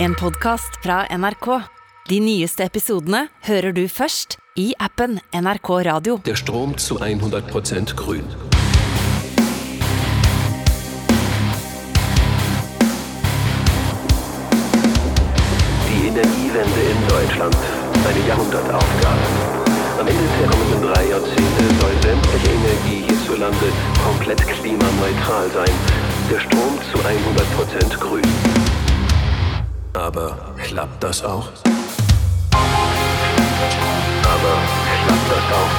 En podkast fra NRK. De nyeste episodene hører du først i appen NRK Radio. Der Strom zu 100% grün. Die Energiewende in Deutschland. Eine Jahrhundertaufgabe. Am Ende der kommenden drei Jahrzehnte soll sämtliche Energie hierzulande komplett klimaneutral sein. Der Strom zu 100% grün. Aber klappt das auch? Aber klappt das auch?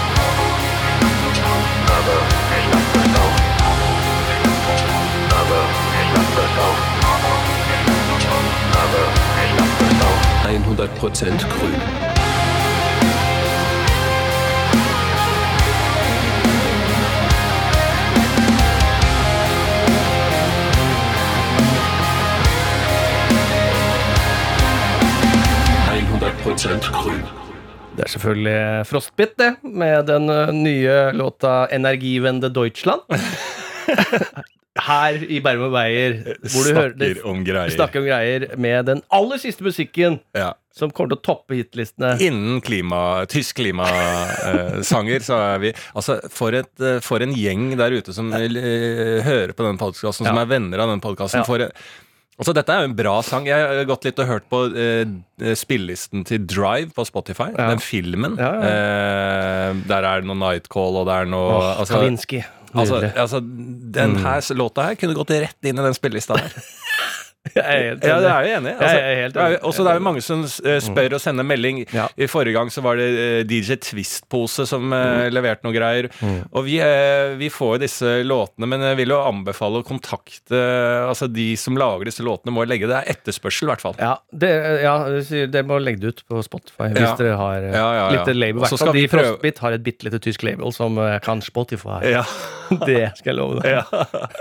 Aber klappt das auch? Aber klappt das auch? Aber klappt das auch? 100% grün. Det er selvfølgelig Frostbit, det, med den nye låta Energivende Deutschland'. Her i Bærum og Beyer, hvor du hører Snakker om greier. snakker om greier med den aller siste musikken Ja. som kommer til å toppe hitlistene. Innen klima, tysk klimasanger, så er vi Altså, for, et, eh, for en gjeng der ute som eh, hører på den podkasten, som Ja. er venner av den podkasten. Ja. Altså, dette er jo en bra sang. Jeg har gått litt og hørt på eh, spillelisten til Drive på Spotify. Ja. Den filmen. Ja, ja. Eh, der er det noe Nightcall, og det er noe Åh, altså, Kavinsky. Altså, altså, den her låta her kunne gått rett inn i den spillelista der. Jeg er helt Ja, enig. det er jo enig. Altså, Jeg er helt det jo- enig. Også det er jo mange som eh, spør og sender melding. Ja. I forrige gang så var det eh, DJ Twist-pose som eh, Mm. leverte noe greier. Og vi, vi får jo disse låtene, men jeg vil jo anbefale å kontakte Altså de som lager disse låtene, må legge det er etterspørsel, i hvert fall. Ja, det, ja, det må legge det ut på Spotify hvis Ja. dere har Ja, ja, ja. litt label. I hvert fall de prøve- Frostbit har et bitte lite tysk label som kan Spotify. Ja. Det skal jeg love deg.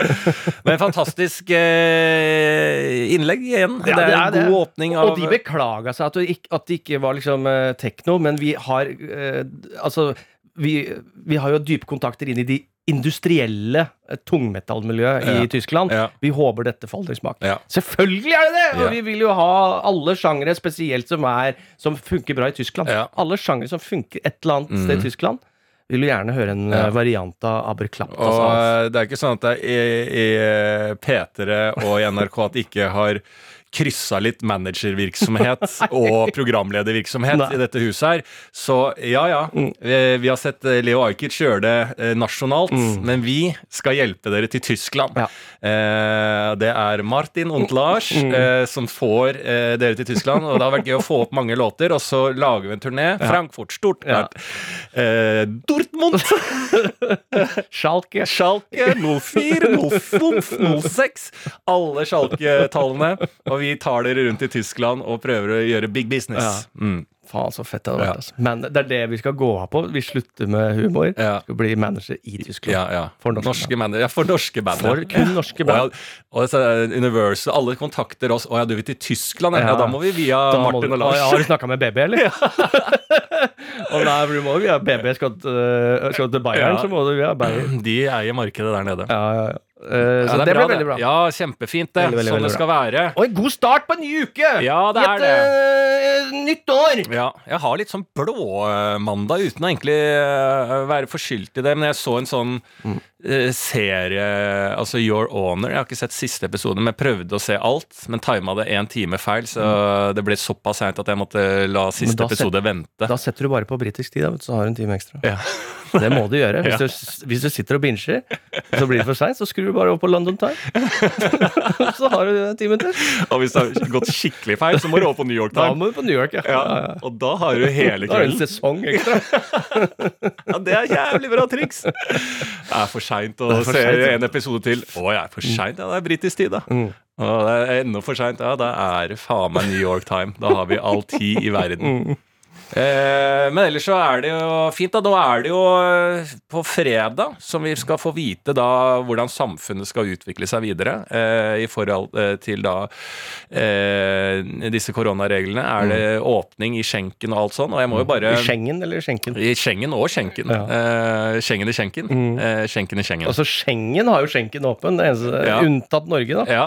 Men fantastisk eh, innlegg igjen. Ja, det er en det. god åpning av Og de beklaga seg at det ikke, at det ikke var liksom uh, tekno, men vi har uh, Altså, vi, vi har jo dype kontakter inn i de industrielle eh, tungmetallmiljøet Ja. i Tyskland. Ja. Vi håper dette faller i smak. Selvfølgelig er det det! Og vi vil jo ha alle sjangere, spesielt som, er, som funker bra i Tyskland. Alle sjangere som funker et eller annet sted i Tyskland. Vil jo gjerne høre en Ja. eh, variant av Aberklapp. Og eh, det er ikke sånn at det er i, i eh, P3 og i NRK at de ikke har kryssa litt managervirksomhet og programledervirksomhet Nei. i dette huset her. Så ja, ja. Vi, vi har sett eh, Leo Ajkic gjøre det nasjonalt, nasjonalt, men vi skal hjelpe dere til Tyskland. Ja. Eh, det er Martin und Lars eh, som får eh, dere til Tyskland, og det har vært gøy å få opp mange låter, og så lager vi en turné. Frankfurt, Stuttgart, eh, Dortmund Schalke. Schalke 04, 05, 06. Alle Schalke-tallene. Og vi tar dere rundt i Tyskland og prøver å gjøre big business. Mm. Faen, så fett det hadde Ja. vært. Altså. Men det er det vi skal gå av på. Vi slutter med humor. Ja. Skal bli manager i Tyskland. Ja, ja. For norske norske band. Ja, for norske band. For kun norske band. Og, og, og er Universal, alle kontakter oss. Å ja, du vil til Tyskland? Ja, Ja. ja da må vi via Da Martin og Lars. Har du snakka med BB, eller? og nei, du må også via BB. Skal øh, skal til Bayern, Ja. så må du via Bayern. De eier markedet der nede. Ja, ja, ja. Eh, så det, det, ble bra, blir veldig bra. Ja, kjempefint, det. Veldig, veldig, sånn det skal være. Og en god start på en ny uke! Ja, det I et uh, nytt år! Ja, jeg har litt sånn blåmandag uten å egentlig uh, være forskyldt i det. Men jeg så en sånn eh, serie, altså Your Honor. Jeg har ikke sett siste episode, men jeg prøvde å se alt. Men tima det én time feil, så det ble såpass seint at jeg måtte la siste episode set- vente. Da setter du bare på britisk tid, da, så har du en time ekstra. Ja. Det må du gjøre. Hvis, du, hvis du sitter og binger, så blir det for seint, så skrur du bare opp på London Time. så har du en time til. Og hvis det har gått skikkelig feil, så må du over på New York Da Time. må du på New York, ja. Ja, og da har du hele Da er det en sesong ekstra. Ja, Det er jævlig bra triks! Det er for seint å for se sent, en episode til. Å, jeg er for seint. Ja, det er britisk tid, da. Mm. Og det er enda for seint. Ja, da er det faen meg New York Time. Da har vi all tid i verden. Mm. Eh, men ellers så er det jo fint. da Nå er det jo eh, på fredag som vi skal få vite da hvordan samfunnet skal utvikle seg videre. Eh, I forhold eh, til da eh, disse koronareglene? Er det åpning i skjenken og alt sånn? Og jeg må jo bare I Schengen eller skjenken? I Schengen og skjenken. Ja. Eh, Schengen i skjenken. Eh, Skjenken i Schengen. Altså, Schengen har jo skjenken åpen, det eneste, Ja. unntatt Norge, da. Ja,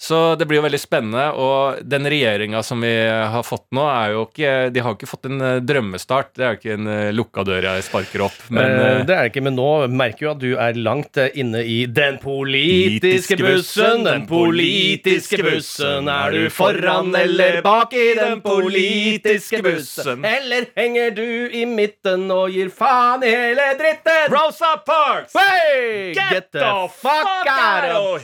så det blir jo veldig spennende. Og den regjeringa som vi har fått nå, er jo ikke De har ikke fått en eh, drømmestart. Det er jo ikke en eh, lukka dør jeg sparker opp. Men Eh, eh, det er det ikke, men nå merker jo at du er langt inne i den politiske bussen. Den politiske bussen. Er du foran eller bak i den politiske bussen? Eller henger du i midten og gir faen i hele dritten? Rosa Parks! Hey, get, the fuck out of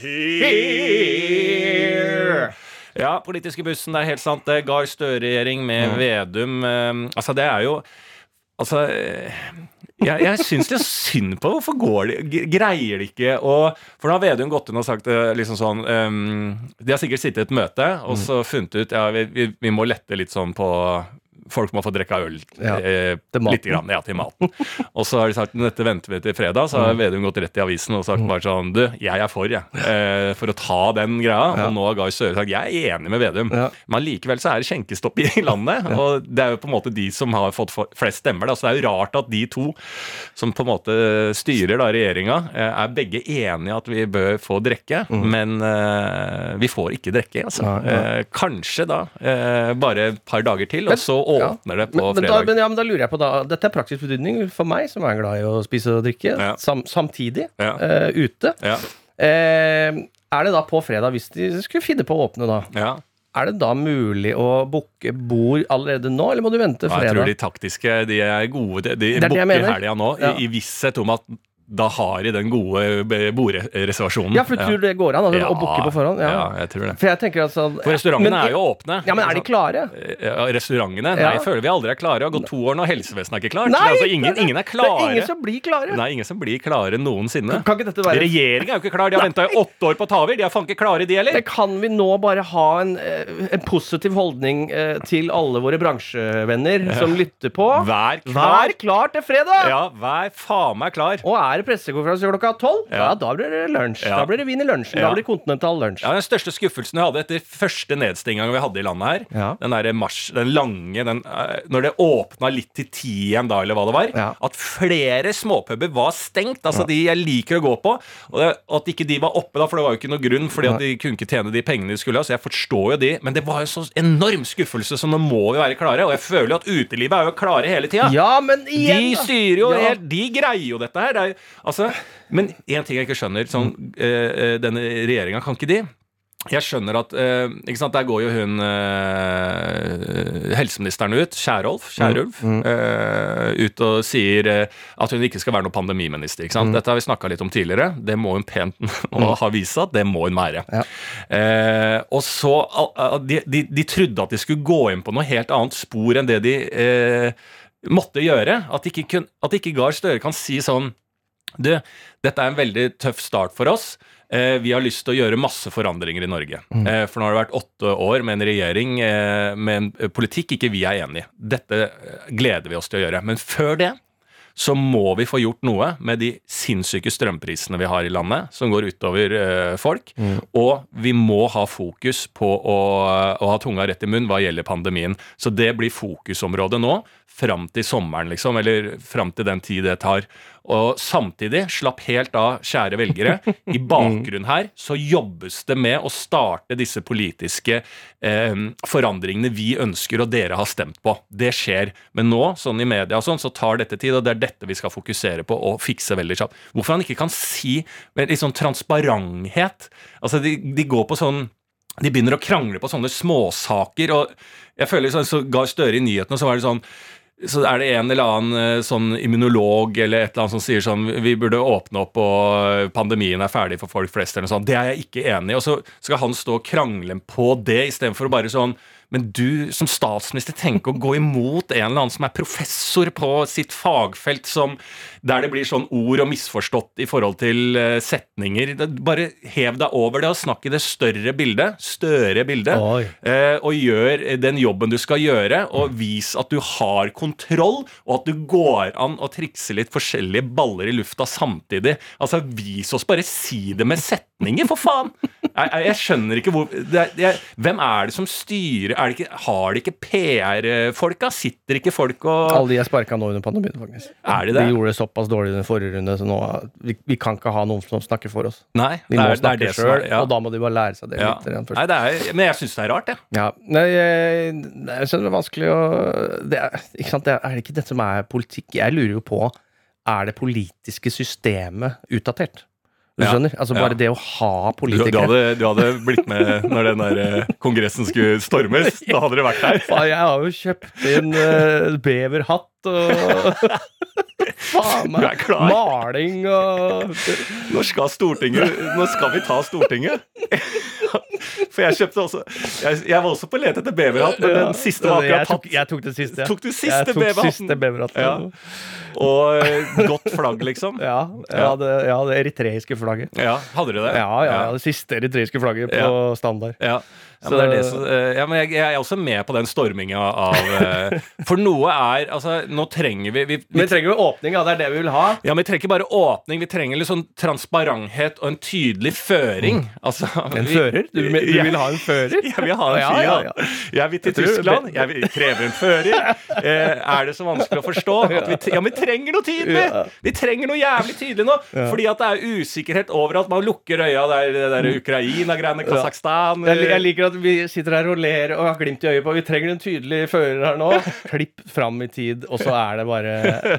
here! Ja, politiske bussen, det er helt sant. Det Gahr Støre-regjering med Vedum. eh, altså, det er jo Altså eh, jeg, jeg syns litt synd på det. Hvorfor går de Greier de ikke å For nå har Vedum gått inn og sagt eh, liksom sånn um, De har sikkert sittet i et møte og så funnet ut Ja, vi, vi, vi må lette litt sånn på Folk må få drikke øl Ja, eh, litt grann, ja, til maten. Og så har de sagt dette venter vi til fredag. Så har Vedum gått rett i avisen og sagt bare sånn Du, jeg er for, jeg. Eh, for å ta den greia. Og nå har Gahr Støre sagt jeg er enig med Vedum. Ja. Men likevel så er det skjenkestopp i landet. Og det er jo på en måte de som har fått flest stemmer. Da. Så det er jo rart at de to som på en måte styrer da regjeringa, eh, er begge enige at vi bør få drikke. Men eh, vi får ikke drikke, altså. Kanskje da bare et par dager til, og så. Åpner det på Men, men, da, men, ja, men da lurer jeg på da Dette er praktisk betydning for meg, som er glad i å spise og drikke, sam, samtidig eh, ute. Ja, Eh, er det da på fredag, hvis de skulle finne på å åpne da, ja. er det da mulig å booke bord allerede nå, eller må du vente Ja, jeg tror de taktiske de er gode. De, de er booker helga nå Ja. i, i visshet om at da har de den gode bordreservasjonen. Ja, for du tror det går an altså, Ja, å booke på forhånd? Ja. Ja, jeg tror det. For jeg tenker altså For restaurantene men- er jo åpne. Ja, men er de klare? Ja, restaurantene? Nei, jeg føler vi aldri er klare. Det har gått to år nå, helsevesenet er ikke klart. Nei, altså, ingen, er- ingen er Det er ingen som blir klare. Nei, ingen som blir klare noensinne. Kan ikke dette være Regjeringa er jo ikke klar. De har venta i åtte år på å ta over. De er faen ikke klare, de heller. Kan vi nå bare ha en, eh, en positiv holdning eh, til alle våre bransjevenner som lytter på? Vær klar. Vær klar til fredag! Ja, vær faen meg klar. Og er det pressekonferanse klokka tolv, ja. Ja. da blir det lunsj. Ja. Da blir det vin i lunsjen. Ja. Da blir det kontinental lunsj. Ja, Den største skuffelsen jeg hadde etter første nedstenginga vi hadde i landet her, den der mars, den lange den, eh, Når det åpna litt til ti igjen da, eller hva det var, at flere småpuber var stengt. Altså de jeg liker å gå på. Og det, at ikke de var oppe, da, for det var jo ikke noe grunn, fordi at de kunne ikke tjene de pengene de skulle ha. Så jeg forstår jo de. Men det var jo så enorm skuffelse, så nå må vi være klare. Og jeg føler jo at utelivet er jo klare hele tida. Ja, men igjen De da. styrer jo Ja. helt De greier jo dette her. Det er, altså, men én ting jeg ikke skjønner. Sånn, eh, eh, denne regjeringa, kan ikke de? Jeg skjønner at eh, ikke sant, Der går jo hun eh, helseministeren ut, Kjærolf, Kjærulf, eh, ut og sier at hun ikke skal være noen pandemiminister. ikke sant? Dette har vi snakka litt om tidligere. Det må hun pent og ha vist at det må hun være. Ja. Eh, og så de, de, de trodde at de skulle gå inn på noe helt annet spor enn det de eh, måtte gjøre. At ikke, kun, at ikke Gahr Støre kan si sånn Du, dette er en veldig tøff start for oss. Eh, vi har lyst til å gjøre masse forandringer i Norge. Eh, for nå har det vært åtte år med en regjering eh, med en eh, politikk ikke vi er enig i. Dette eh, gleder vi oss til å gjøre. Men før det så må vi få gjort noe med de sinnssyke strømprisene vi har i landet, som går utover eh, folk. Og vi må ha fokus på å, å ha tunga rett i munn hva gjelder pandemien. Så det blir fokusområdet nå, fram til sommeren, liksom, eller fram til den tid det tar. Og samtidig, slapp helt av, kjære velgere. I bakgrunnen her så jobbes det med å starte disse politiske eh, forandringene vi ønsker og dere har stemt på. Det skjer. Men nå, sånn i media og sånn, så tar dette tid, og det er dette vi skal fokusere på og fikse veldig kjapt. Hvorfor han ikke kan si med litt sånn transparenthet Altså, de, de går på sånn de begynner å krangle på sånne småsaker. og jeg føler sånn, så Gahr Støre i nyhetene, så var det sånn så er det en eller annen eh, sånn immunolog eller et eller annet som sier sånn Vi burde åpne opp, og pandemien er ferdig for folk flest. eller noe sånt. Det er jeg ikke enig i. Og så skal han stå og krangle på det, istedenfor bare sånn Men du som statsminister tenker å gå imot en eller annen som er professor på sitt fagfelt, som, der det blir sånn ord og misforstått i forhold til eh, setninger. Bare hev deg over det og snakk i det større bildet, større bildet, Oi. eh, og gjør den jobben du skal gjøre, og vis at du har kontroll, og at du går an å trikse litt forskjellige baller i lufta samtidig. Altså, vis oss bare si det med setninger, for faen! Jeg, jeg, jeg skjønner ikke hvor det er, jeg, Hvem er det som styrer? Er det ikke, har de ikke PR-folka? Sitter ikke folk og Alle de er sparka nå under pandemien, faktisk. Er de det? De gjorde det såpass dårlig i den forrige runde, så nå vi, vi kan ikke ha noen som snakker for oss. Nei, de det må er, det er snakke det som sjøl, er ja. og da må de bare lære seg det ja. litt. igjen. Nei, det er, men jeg syns det er rart, jeg. Ja. Nei, jeg, jeg skjønner det er vanskelig å det er, ikke sant? Det er, det ikke dette som er politikk? Jeg lurer jo på Er det politiske systemet utdatert? Du Ja. skjønner? Altså Bare Ja. det å ha Du, du, politikere hadde, du hadde blitt med når den der eh, kongressen skulle stormes. Da hadde du vært der. Jeg har jo kjøpt inn uh, beverhatt og Faen meg. Maling og Når skal Stortinget Når skal vi ta Stortinget? For jeg kjøpte også Jeg, jeg var også på let etter beverhatt, men den siste var akkurat tatt. jeg tok det siste. ja. Tok du siste beverhatten? Ja. Og eh, godt flagg, liksom. Ja, jeg hadde, jeg hadde eritreiske flagget. Ja, Hadde du det? Ja, ja, ja, det siste eritreiske flagget på standard. Ja. Ja, men, det er det som, eh, ja, men jeg, jeg er også med på den storminga av eh, For noe er Altså, nå trenger vi, vi, vi vi trenger jo åpning, ja. Det er det vi vil ha. Ja, men Vi trenger ikke bare åpning, vi trenger litt sånn transparenthet og en tydelig føring. Altså, En vi- fører? Du, du Ja. vil ha en fører? Jeg vil ha en fyr, ja, ja. Jeg vil til Jeg Tyskland. Jeg vil kreve en fører. Eh, er det så vanskelig å forstå? Vi, ja, men vi trenger noe tydelig! Vi trenger noe jævlig tydelig nå. Fordi at det er usikkerhet over at man lukker øya der, det der Ukraina-greiene, Kasakhstan Jeg, jeg liker at vi sitter her og ler og har glimt i øyet på Vi trenger en tydelig fører her nå. Klipp fram i tid, og så er det bare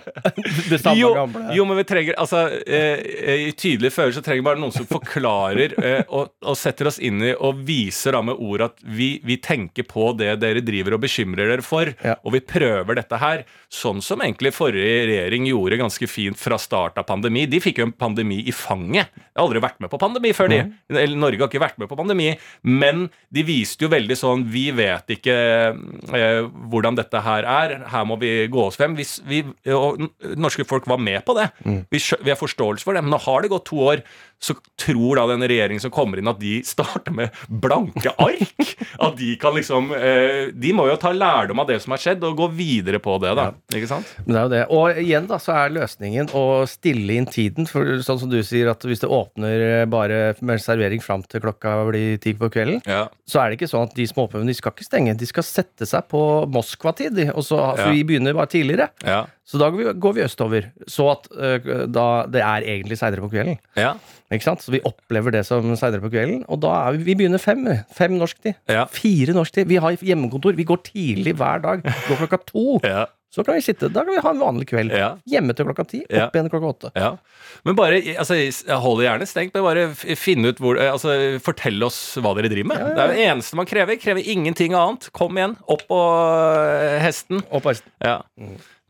det samme jo, gamle. jo, men vi trenger altså, eh, I tydelige fører så trenger vi bare noen som forklarer eh, og, og setter oss inn i og viser da med ord at vi, vi tenker på det dere driver og bekymrer dere for, Ja. og vi prøver dette her. Sånn som egentlig forrige regjering gjorde ganske fint fra start av pandemi. De fikk jo en pandemi i fanget. De har aldri vært med på pandemi før, de. Eller Norge har ikke vært med på pandemi, men de viste jo veldig sånn Vi vet ikke eh, hvordan dette her er. Her må vi gå oss frem. Hvis vi, og norske folk var med på det. Vi, vi har forståelse for det. Men nå har det gått to år. Så tror da den regjeringen som kommer inn, at de starter med blanke ark. At de kan liksom eh, De må jo ta lærdom av det som har skjedd, og gå videre på det, da. Ikke sant? Men det er jo det. Og igjen da, så er løsningen å stille inn tiden. For sånn som du sier, at hvis det åpner bare med servering fram til klokka blir ti på kvelden, Ja. så er det ikke sånn at de småpubene de skal ikke stenge. De skal sette seg på Moskva-tid. og så- For Ja. vi begynner bare tidligere. Ja. Så da går vi, går vi østover. Så at uh, da det er egentlig seinere på kvelden. Ja. Ikke sant? Så vi opplever det som seinere på kvelden. Og da er vi, vi begynner fem. Fem norsktid. Ja. Fire norsktid. Vi har hjemmekontor. Vi går tidlig hver dag. Går klokka to. Ja. Så kan vi sitte. Da kan vi ha en vanlig kveld. Ja. Hjemme til klokka ti. Opp igjen klokka åtte. Ja. Men bare, altså, jeg holder gjerne stengt, men bare finne ut hvor eh, Altså, fortell oss hva dere driver med. Det er det eneste man krever. Krever ingenting annet. Kom igjen. Opp på eh, hesten. Opp på hesten. Ja.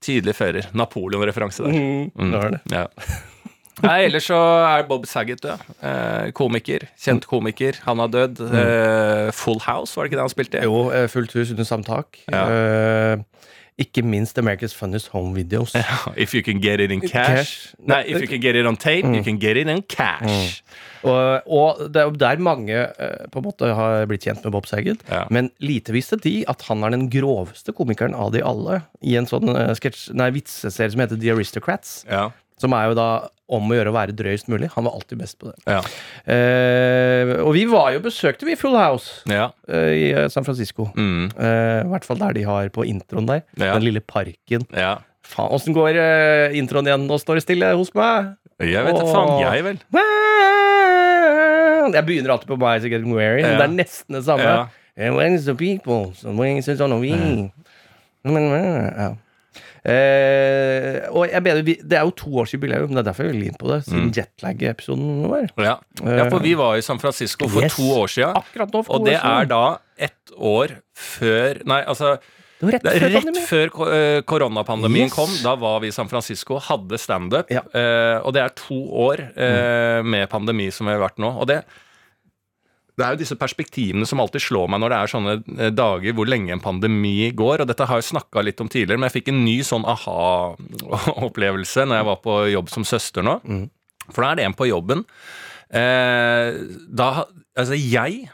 Tydelig fører. Napoleon-referanse der. Mm. Det var det. Ja. Nei, ellers så er Bob Saget død. Eh, komiker. Kjent komiker. Han har dødd. Eh, Full House, var det ikke det han spilte i? Jo, eh, fullt hus under samtak. Ja. Eh, ikke minst America's Funniest Home Videos. If you can get it in cash. Cash. Nei, if you can get it on tape, you can get it in cash. Og, og det er der mange eh, på en måte har blitt kjent med Bob Saget. Ja. Men lite visste de at han er den groveste komikeren av de alle i en sånn uh, sketsj, nei, vitseserie som heter The Aristocrats. Ja. Som er jo da om å gjøre å være drøyest mulig. Han var alltid best på det. Ja. Eh, og vi var jo besøkte vi Full House ja. eh, i eh, San Francisco. Mm. Eh, I hvert fall der de har på introen der. Ja. Den lille parken. ja. Faen, åssen går eh, introen igjen? Nå står det stille hos meg. Jeg vet da faen, jeg vel. Jeg begynner alltid på My Getting Weary. men. Det er nesten det samme. Ja. And when's the people? So when's it on we? Ja. Eh, og jeg mener, vi, Det er jo toårsjubileum, det er derfor jeg vil inn på det. Siden jetlag-episoden vår. Ja. ja, for vi var i San Francisco for Yes. to år for Og det er da ett år før Nei, altså rett det før rett før eh, koronapandemien Yes. kom. Da var vi i San Francisco, hadde standup. Ja. Eh, og det er to år eh, med pandemi som vi har vært nå. Og det det er jo disse perspektivene som alltid slår meg når det er sånne eh, dager hvor lenge en pandemi går. og Dette har jeg snakka litt om tidligere, men jeg fikk en ny sånn aha-opplevelse når jeg var på jobb som søster nå. For da er det en på jobben. Eh, da, altså jeg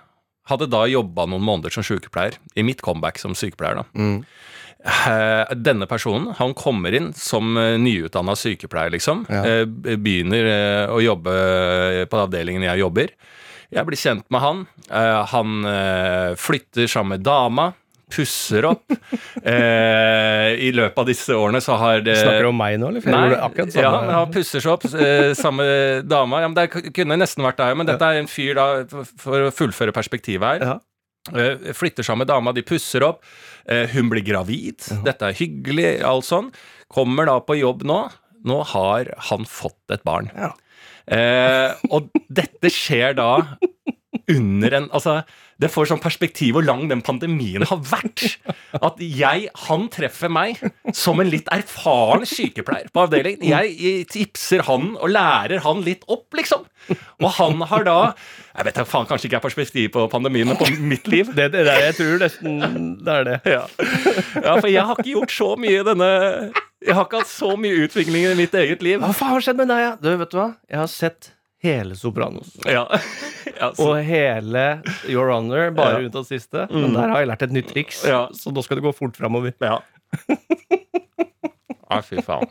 hadde da jobba noen måneder som sykepleier, i mitt comeback som sykepleier. da. Mm. Denne personen han kommer inn som uh, nyutdanna sykepleier, liksom. Ja. Eh, begynner eh, å jobbe på avdelingen jeg jobber. Jeg blir kjent med han. Eh, han eh, flytter sammen med dama. Pusser opp. Eh, I løpet av disse årene så har det Snakker du om meg nå, eller? For Nei, akkurat samme. ja, han pusser seg opp eh, sammen med dama. Ja, men det kunne nesten vært deg, men dette er en fyr da, for, for å fullføre perspektivet her. Ja. Eh, flytter sammen med dama, de pusser opp. Eh, hun blir gravid. Dette er hyggelig, alt sånn. Kommer da på jobb nå. Nå har han fått et barn. Ja. Eh, og dette skjer da under en Altså, det får sånn perspektiv hvor lang den pandemien har vært. At jeg, han treffer meg som en litt erfaren sykepleier på avdelingen. Jeg tipser han og lærer han litt opp, liksom. Og han har da Jeg vet da faen, kanskje ikke er perspektiv på pandemien, men på mitt liv. Det, det det jeg tror nesten det er det. Ja. ja, for jeg har ikke gjort så mye i denne Jeg har ikke hatt så mye utvikling i mitt eget liv. Hva faen har skjedd med deg? Ja? Du, vet du hva? Jeg har sett hele Sopranos. Ja. Ja, så, Og hele Your Honor, bare Ja. unntatt siste. Men der har jeg lært et nytt triks, Ja. så nå skal det gå fort framover. ja. Nei, fy faen.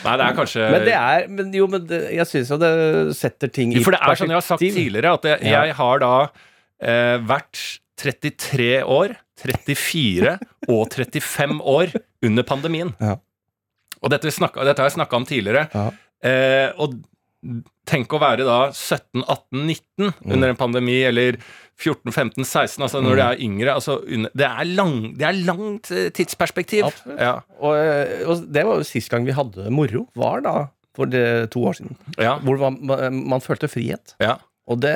Nei, det er kanskje Men det er men Jo, men det, jeg syns jo det setter ting i For det er sånn jeg har sagt tidligere, at jeg, Ja. jeg har da eh, vært 33 år, 34 og 35 år under pandemien. Ja. Og dette, vi snakka- dette har jeg snakka om tidligere. Ja. Eh, og tenk å være da 17, 18, 19 Mm. under en pandemi, eller 14, 15, 16, altså når de er yngre. Altså, under, det, er lang, det er langt eh, tidsperspektiv. Ja. Og, eh, og det var jo sist gang vi hadde moro, var da for det, to år siden. Ja. Hvor man, man, man følte frihet. ja. Og det,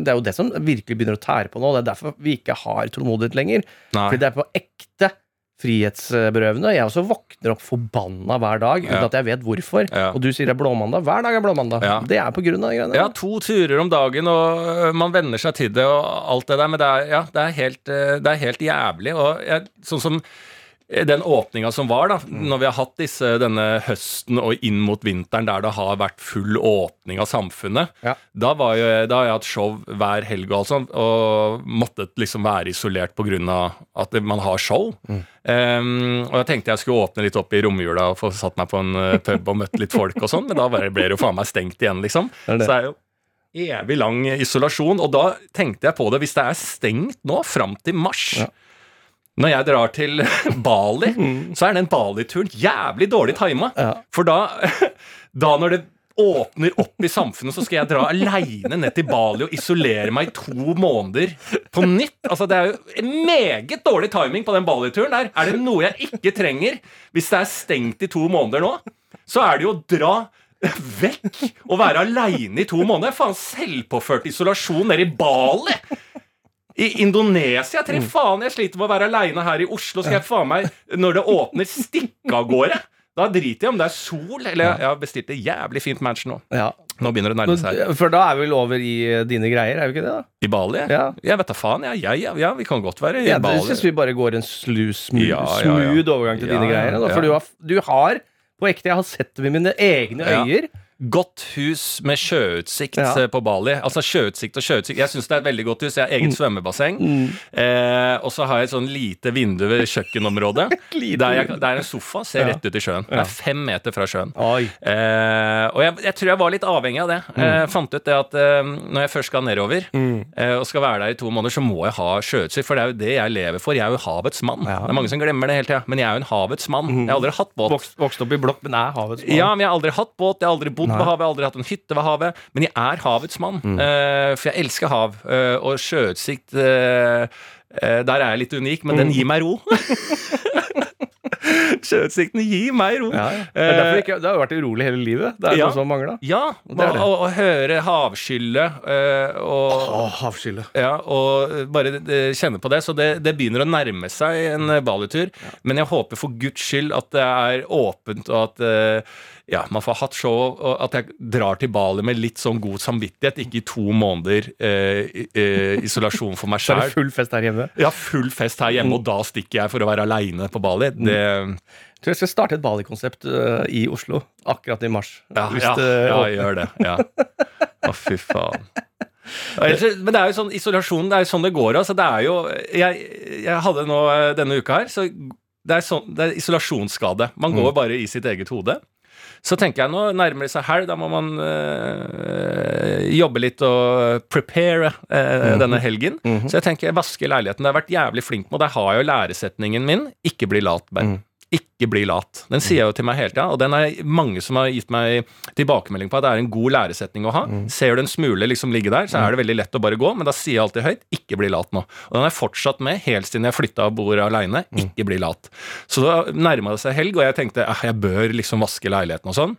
det er jo det som virkelig begynner å tære på nå. Det er derfor vi ikke har tålmodighet lenger. Nei. Fordi det er på ekte frihetsberøvende. Jeg også våkner opp forbanna hver dag uten Ja. at jeg vet hvorfor. Ja. Og du sier det er blåmandag. Hver dag er blåmandag. Ja. Det er på grunn av de greiene. Ja, to turer om dagen, og øh, man venner seg til det og alt det der, men det er, ja, det er, helt, øh, det er helt jævlig. Og jeg, sånn som den åpninga som var, da, når vi har hatt disse, denne høsten og inn mot vinteren der det har vært full åpning av samfunnet, Ja. da, var jo, da har jeg hatt show hver helg og alt sånt, og måttet liksom være isolert pga. at man har show. Um, og jeg tenkte jeg skulle åpne litt opp i romjula og få satt meg på en uh, pub og møtt litt folk og sånn, men da ble det jo faen meg stengt igjen, liksom. Det er det. Så er jo evig lang isolasjon. Og da tenkte jeg på det, hvis det er stengt nå fram til mars Ja. Når jeg drar til Bali, så er den Bali-turen jævlig dårlig tima. Ja. For da, da når det åpner opp i samfunnet, så skal jeg dra aleine ned til Bali og isolere meg i to måneder på nytt. Altså, det er jo en meget dårlig timing på den Bali-turen der. Er det noe jeg ikke trenger hvis det er stengt i to måneder nå, så er det jo å dra vekk og være aleine i to måneder. Faen, selvpåført isolasjon nede i Bali! I Indonesia Tre faen jeg sliter med å være aleine her i Oslo. Skal jeg faen meg, når det åpner, stikke av gårde? Da driter jeg om det er sol, eller jeg, jeg har bestilt et jævlig fint match nå. Ja. Nå begynner det å nærme seg. For da er vi vel over i eh, dine greier, er vi ikke det? da? I Bali? Ja. Jeg vet da faen. Ja, ja, ja, ja, vi kan godt være i Ja, det Jeg syns vi bare går en slu, smooth, overgang til dine greier. Da, ja. for du har, du har på ekte, jeg har sett det med mine egne øyer. Godt hus med sjøutsikt Ja. eh, på Bali. Altså sjøutsikt og sjøutsikt. Jeg syns det er et veldig godt hus. Jeg har Mm. eget svømmebasseng. Eh, og så har jeg et sånn lite vindu ved kjøkkenområdet. Der, jeg, der er en sofa, ser Ja. rett ut i sjøen. Det er fem meter fra sjøen. Eh, og jeg, jeg tror jeg var litt avhengig av det. Mm. Eh, fant ut det at eh, når jeg først skal nedover eh, og skal være der i to måneder, så må jeg ha sjøutsikt, for det er jo det jeg lever for. Jeg er jo havets mann. Ja. Det er mange som glemmer det hele tida, men jeg er jo en havets mann. Jeg har aldri hatt båt. Vokst, vokst opp i blokk, men er havets mann. Ja, men jeg har aldri hatt båt, jeg har aldri bodd Nei. på havet, aldri hatt en hytte ved havet. Men jeg er havets mann, eh, for jeg elsker hav. Uh, og sjøutsikt uh, Der er jeg litt unik, men den gir meg ro. Sjøutsiktene, gir meg ro! Ja, ja. Det, ikke, det har jo vært urolig hele livet. Det er Ja. noe som mangla. Ja. Å, høre havskyllet og oh, havskyllet. Ja, og bare kjenne på det. Så det, det begynner å nærme seg en Bali-tur. Men jeg håper for guds skyld at det er åpent, og at eh, ja, man får hatt show, og at jeg drar til Bali med litt sånn god samvittighet. Ikke i to måneder eh, eh, isolasjon for meg det full fest her hjemme. Ja, full fest her hjemme, og da stikker jeg for å være aleine på Bali. Det, Jeg tror jeg skal starte et Bali-konsept uh, i Oslo akkurat i mars. ja, ja, det ja, gjør det. Ja. Å, fy faen. Men det er jo sånn isolasjon, det er jo sånn det går. Altså, det er jo Jeg, jeg hadde nå eh, denne uka her, så det er, sånn, det er isolasjonsskade. Man går bare i sitt eget hode. Så tenker jeg nå nærmer det seg helg, da må man øh, jobbe litt og prepare eh, denne helgen. Så jeg tenker jeg vasker leiligheten. Det har jeg vært jævlig flink med, og der har jeg jo læresetningen min 'ikke bli lat'. Ben. Ikke bli lat. Den sier jeg jo til meg hele tida, og den er mange som har gitt meg tilbakemelding på at det er en god læresetning å ha. Ser du en smule liksom ligge der, så er det veldig lett å bare gå, men da sier jeg alltid høyt 'ikke bli lat' nå. Og den har jeg fortsatt med helt siden jeg flytta og bor aleine. Ikke bli lat. Så da nærma det seg helg, og jeg tenkte eh, jeg bør liksom vaske leiligheten og sånn.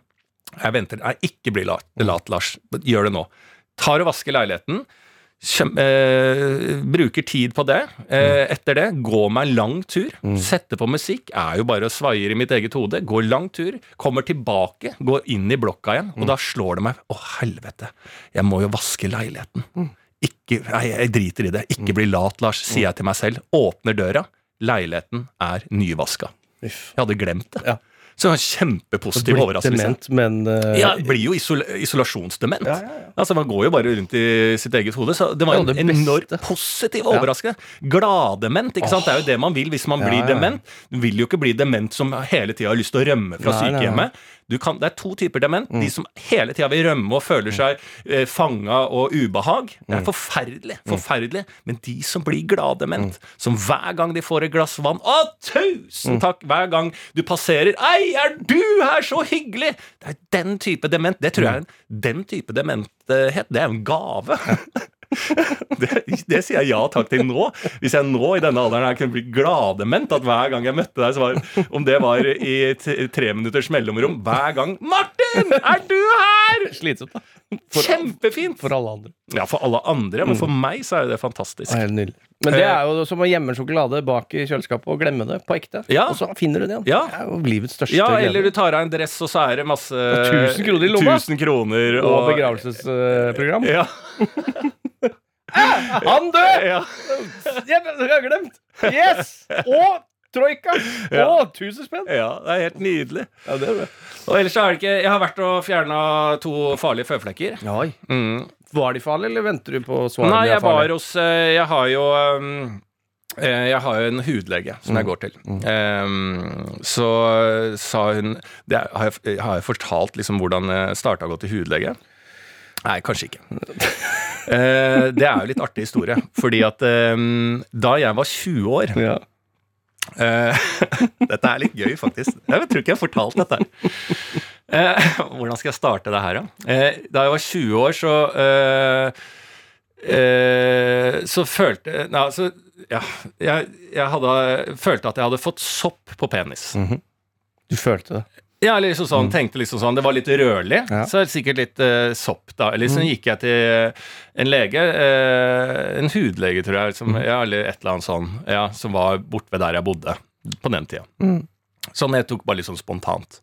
Jeg venter. Nei, ikke bli lat, lat Lars. Gjør det nå. Tar og vasker leiligheten. Kjem, eh, bruker tid på det. Eh, etter det, gå meg en lang tur. Sette på musikk. Er jo bare og svaier i mitt eget hode. Går lang tur. Kommer tilbake. Går inn i blokka igjen. Og da slår det meg Å, helvete. Jeg må jo vaske leiligheten. Ikke, nei, jeg driter i det. Ikke bli lat, Lars, sier jeg til meg selv. Åpner døra. Leiligheten er nyvaska. Jeg hadde glemt det. Ja. Så en kjempepositiv overraskelse. men uh, Ja, blir jo isol isolasjonsdement. Ja, ja, ja. Altså Man går jo bare rundt i sitt eget hode. Så det var Ja, en enormt positiv overraskelse. Gladdement. ikke sant? Det er jo det man vil hvis man blir dement. Du vil jo ikke bli dement som hele tida har lyst til å rømme fra sykehjemmet. Du kan, det er to typer dement. De som hele tida vil rømme og føler seg eh, fanga og ubehag. Det er forferdelig. forferdelig Men de som blir gladdement, som hver gang de får et glass vann Å, tusen takk! Hver gang du passerer Ei, er du her? Så hyggelig! Det er den type dement. Det tror jeg er en, Den type dementhet, det er en gave. Det, det sier jeg ja takk til nå. Hvis jeg nå i denne alderen her kunne bli gladement at hver gang jeg møtte deg, så var om det var i tre minutters mellomrom hver gang 'Martin, er du her?!' slitsomt, da. For, Kjempefint! for alle andre. Ja, for alle andre, men for meg så er det fantastisk. Det er. Men det er jo som å gjemme sjokolade bak i kjøleskapet og glemme det på ekte. Ja. Og så finner du det igjen. Ja. Det er jo livets største Ja, glede. eller du tar av en dress, og så er det masse 1000 kroner i lomma. 1000 kroner Og begravelsesprogram. Ja. Han død! ja. Jeg jeg har glemt! Yes! Og troika! Ja. 1000 spenn! ja, det er helt nydelig. Ja, det er det. Og ellers så er det ikke Jeg har vært og fjerna to farlige føflekker. Oi. Mm. Var de farlige, eller venter du på svaret? Nei, jeg var hos eh, Jeg har jo um, jeg har jo en hudlege som Mm. jeg går til. Um, så sa hun det har, jeg, har jeg fortalt liksom hvordan jeg starta å gå til hudlege? Nei, kanskje ikke. Eh, det er jo litt artig historie. Fordi at um, da jeg var 20 år Ja. Eh, dette er litt gøy, faktisk. Jeg tror ikke jeg har fortalt dette. Eh, hvordan skal jeg starte det her, da? Eh, da jeg var 20 år, så eh, eh, Så følte Nei, altså Ja. Jeg, jeg hadde, følte at jeg hadde fått sopp på penis. Du følte det. Ja, eller liksom sånn, tenkte liksom sånn, Det var litt rødlig, Ja. så er det sikkert litt uh, sopp, da. Eller så gikk jeg til en lege, uh, en hudlege, tror jeg, som, ja, eller et eller annet sånn, ja, som var borte ved der jeg bodde på den tida. Sånn jeg tok bare litt sånn spontant.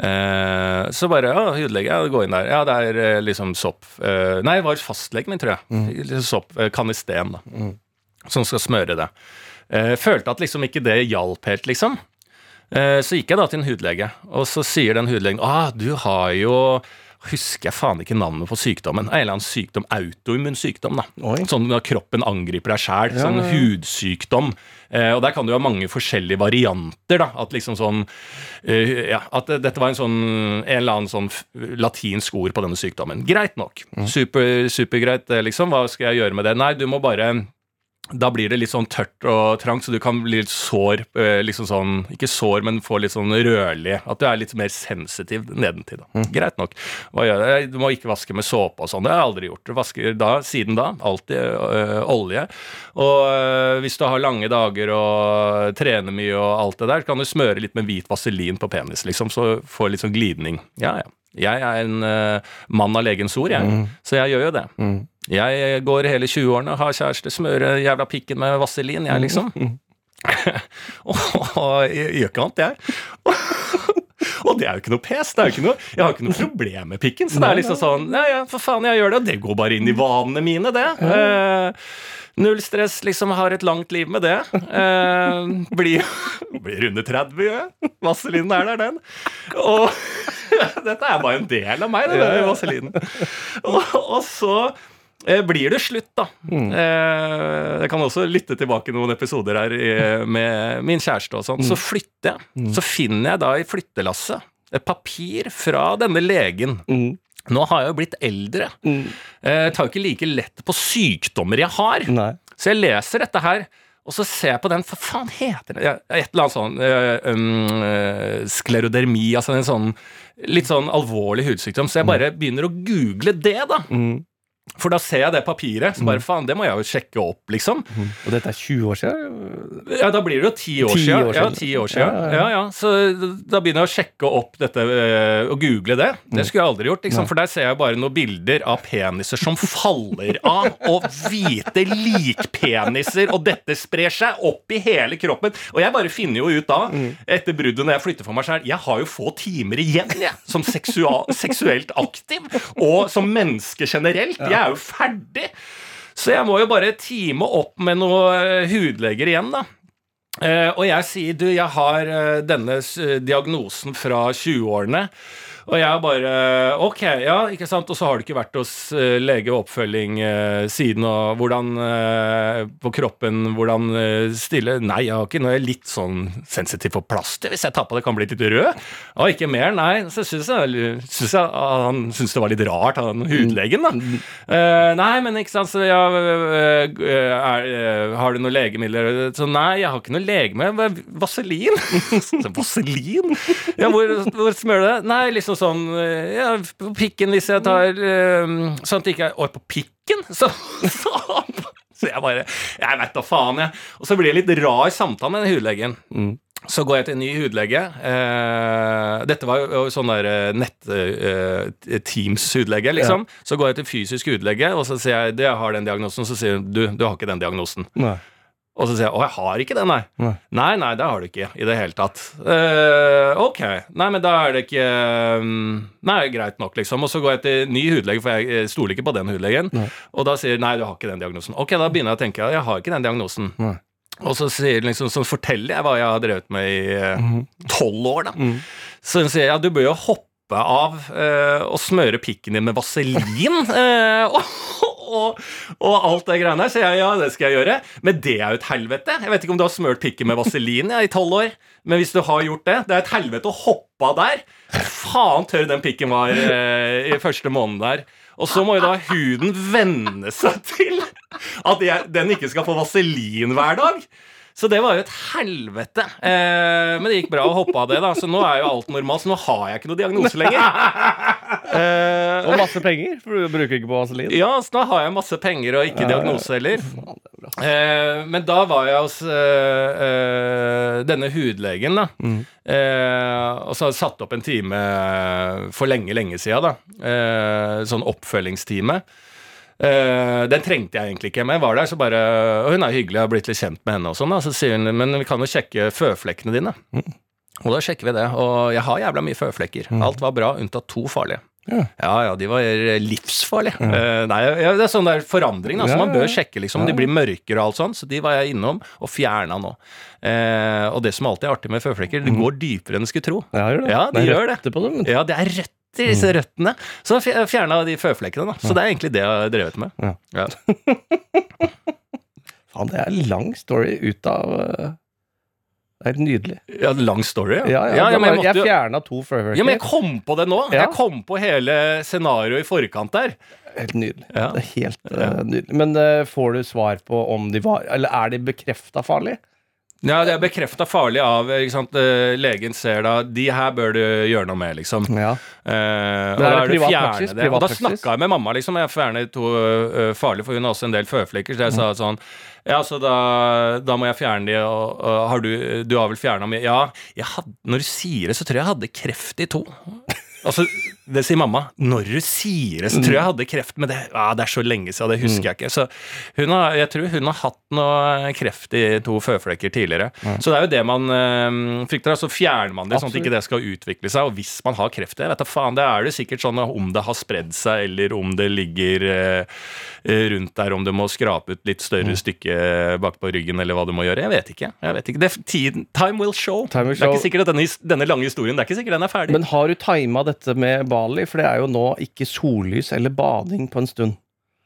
Uh, så bare ja, hudlege, ja, gå inn der. Ja, det er eh, liksom sopp. Eh, nei, det var fastlegen min, tror jeg. Liksom Sopp, eh, Kanisten, da. Som skal smøre det. Eh, følte at liksom ikke det hjalp helt, liksom. Eh, Så gikk jeg da til en hudlege, og så sier den hudlegen ah, du har jo Husker jeg faen ikke navnet på sykdommen. En eller annen sykdom, autoimmun sykdom. da. Oi. Sånn når kroppen angriper deg sjæl. Ja, Sånn ja, hudsykdom. Eh, og der kan du ha mange forskjellige varianter. da, At liksom sånn uh, ja, At dette var en sånn en eller annen sånn latinsk ord på denne sykdommen. Greit nok. Mm. Super, supergreit, eh, liksom. Hva skal jeg gjøre med det? Nei, du må bare da blir det litt sånn tørt og trangt, så du kan bli litt sår. eh, liksom sånn, Ikke sår, men få litt sånn rødlig. At du er litt mer sensitiv nedentil. da. Greit nok. Du må ikke vaske med såpe og sånn. Det har jeg aldri gjort. Du vasker da, siden da, alltid øh, olje. Og øh, hvis du har lange dager og trener mye og alt det der, så kan du smøre litt med hvit vaselin på penis, liksom, så får litt sånn glidning. Ja, ja. Jeg er en øh, mann av legens ord, jeg. Så jeg gjør jo det. Jeg går hele 20-årene, har kjæreste, smører jævla pikken med vaselin, jeg, liksom. og jeg gjør ikke annet, jeg. Og det er jo ikke noe pes. det er jo ikke noe, Jeg har ikke noe problem med pikken. Så det er liksom sånn Ja, ja, for faen, jeg gjør det. Og det går bare inn i vanene mine, det. Eh, null stress, liksom. Har et langt liv med det. Eh, blir, blir runde 30, gjør jeg. Vaselinen er der, den. Og dette er bare en del av meg, det der vaselinen. Og, og så blir det slutt, da. Mm. jeg kan også lytte tilbake noen episoder her med min kjæreste og sånn. Så flytter jeg. Så finner jeg da i flyttelasset et papir fra denne legen. Nå har jeg jo blitt eldre. Eh, Jeg tar jo ikke like lett på sykdommer jeg har. Nei. Så jeg leser dette her, og så ser jeg på den Hva faen heter det? Et eller annet sånn øh, um, øh, sklerodermi, altså en sånn litt sånn alvorlig hudsykdom. Så jeg bare begynner å google det, da. For da ser jeg det papiret, så bare faen, det må jeg jo sjekke opp, liksom. Og dette er 20 år siden? Ja, da blir det jo 10 år 10 siden. år Ja, siden. ti år siden. Ja, Ja, ja, ja. Så da begynner jeg å sjekke opp dette øh, og google det. Det skulle jeg aldri gjort, liksom, for der ser jeg bare noen bilder av peniser som faller av, og hvite likpeniser, og dette sprer seg opp i hele kroppen. Og jeg bare finner jo ut da, etter bruddet når jeg flytter for meg selv, jeg har jo få timer igjen, jeg, som seksuelt aktiv, og som menneske generelt. Jeg er jo ferdig. Så jeg må jo bare time opp med noen hudleger igjen, da. Eh, og jeg sier du, jeg har eh, denne diagnosen fra 20-årene. Og jeg bare Ok, ja, ikke sant. Og så har du ikke vært hos eh, lege og oppfølging eh, siden, og hvordan eh, på kroppen Hvordan eh, stille Nei, jeg har ikke. Jeg er litt sånn sensitiv for plaster. Hvis jeg tar på det, kan bli litt rød. Og ikke mer, nei. Så syns jeg, synes jeg ah, han syntes det var litt rart, han hudlegen, da. Eh, nei, men ikke sant, så ja, eh, er, Har du noen legemidler? Så nei, jeg har ikke noe legemiddel. Vaselin? Vaselin? Ja, hvor, hvor smører du det? Nei, liksom sånn eh, Ja, på pikken hvis jeg tar eh, Sånn at det ikke er Oi, på pikken? Så, så, så jeg bare Jeg vet da faen, jeg. Og så blir det litt rar samtale med den hudlegen. Så går jeg til en ny hudlege. Eh, dette var jo sånn der nett-Teams-hudlege, liksom. Så går jeg til fysisk hudlege, og så sier jeg det, jeg har den diagnosen. Så sier hun du, du har ikke den diagnosen. Nei. Og så sier jeg å, jeg har ikke det, nei. Nei. Nei, nei, det har du ikke i det hele tatt. Uh, ok, nei, men da er det ikke um, Nei, greit nok, liksom. Og så går jeg til ny hudlege, for jeg eh, stoler ikke på den hudlegen. Og da sier nei, du har ikke den diagnosen. Ok, da begynner jeg å tenke jeg har ikke den diagnosen. Nei. Og så, liksom, så forteller jeg hva jeg har drevet med i tolv år, da. Så hun sier ja, du bør jo hoppe av eh, og smøre pikken din med vaselin. eh, og, og, og alt det greiene der. Så jeg ja, det skal jeg gjøre. Men det er jo et helvete. Jeg vet ikke om du har smørt pikken med vaselin ja, i tolv år. Men hvis du har gjort det, det er et helvete å hoppe av der. Faen tørr den pikken var eh, i første måned der. Og så må jo da huden venne seg til at jeg, den ikke skal få vaselin hver dag. Så det var jo et helvete. Eh, men det gikk bra å hoppe av det, da. Så nå er jo alt normalt. Så nå har jeg ikke noe diagnose lenger. Eh, Og masse penger, for du bruker ikke på vaselin. ja, så nå har jeg masse penger og ikke diagnose heller. Eh, men da var jeg hos eh, eh, denne hudlegen, da. Eh, og så hadde jeg satt opp en time for lenge, lenge siden, da. Eh, sånn oppfølgingstime. Eh, den trengte jeg egentlig ikke, men jeg var der, så bare Og hun er hyggelig, jeg har blitt litt kjent med henne og sånn, da. Så sier hun men vi kan jo sjekke føflekkene dine. Og da sjekker vi det. Og jeg har jævla mye føflekker. Alt var bra, unntatt to farlige. Ja. Ja, ja, de var livsfarlige. Eh, nei, ja, det er sånn der forandring, altså. så Ja, man bør ja. sjekke, liksom. De blir mørkere og alt sånn, så de var jeg innom og fjerna nå. Uh, og det som alltid er artig med føflekker, det går dypere enn du skulle tro. Ja, gjør det. Ja, de er det. røtter på dem. Ja, det er røtter i disse røttene. Så jeg fjerna de føflekkene, da. Så det er egentlig det jeg har drevet med. Ja. Ja. Faen, det er en lang story ut av eh, Det er nydelig. Ja, lang story, ja. Ja, ja, ja, men jeg jeg måtte jo fjerna to furworker. ja, men jeg kom på det nå! Jeg kom på hele scenarioet i forkant der. Helt nydelig. Ja. Det er helt uh, nydelig. Men uh, får du svar på om de var Eller er de bekrefta farlig? Ja, Det er bekrefta farlig av ikke sant? eh, Legen ser da De her bør du gjøre noe med, liksom. Ja. Eh, og er da det er det privat fjerne det. Og da snakka jeg med mamma, liksom. Jeg fjerner to uh, farlige, for hun har også en del føflekker. Så jeg sa sånn Ja, så da, da må jeg fjerne de, og, og har du Du har vel fjerna mye? Ja, jeg hadde, når du sier det, så tror jeg jeg hadde kreft i to. Altså, Det sier mamma. Når du sier det, så tror jeg jeg hadde kreft, men det, ja, det er så lenge siden, det husker jeg ikke. Så hun har, jeg tror hun har hatt noe kreft i to føflekker tidligere. Så det er jo det man øh, frykter. Så fjerner man det, sånn at ikke det skal utvikle seg. Og hvis man har kreft, jeg vet da faen, det er det sikkert sånn om det har spredd seg, eller om det ligger øh, rundt der, om du må skrape ut litt større stykke bak på ryggen, eller hva du må gjøre. Jeg vet ikke. Jeg vet ikke. Det, tiden, time will show. Time will Det er ikke sikkert at denne, denne lange historien Det er ikke sikkert den er ferdig. Men har du tima dette med Bali? For det er jo nå ikke sollys eller bading på en stund.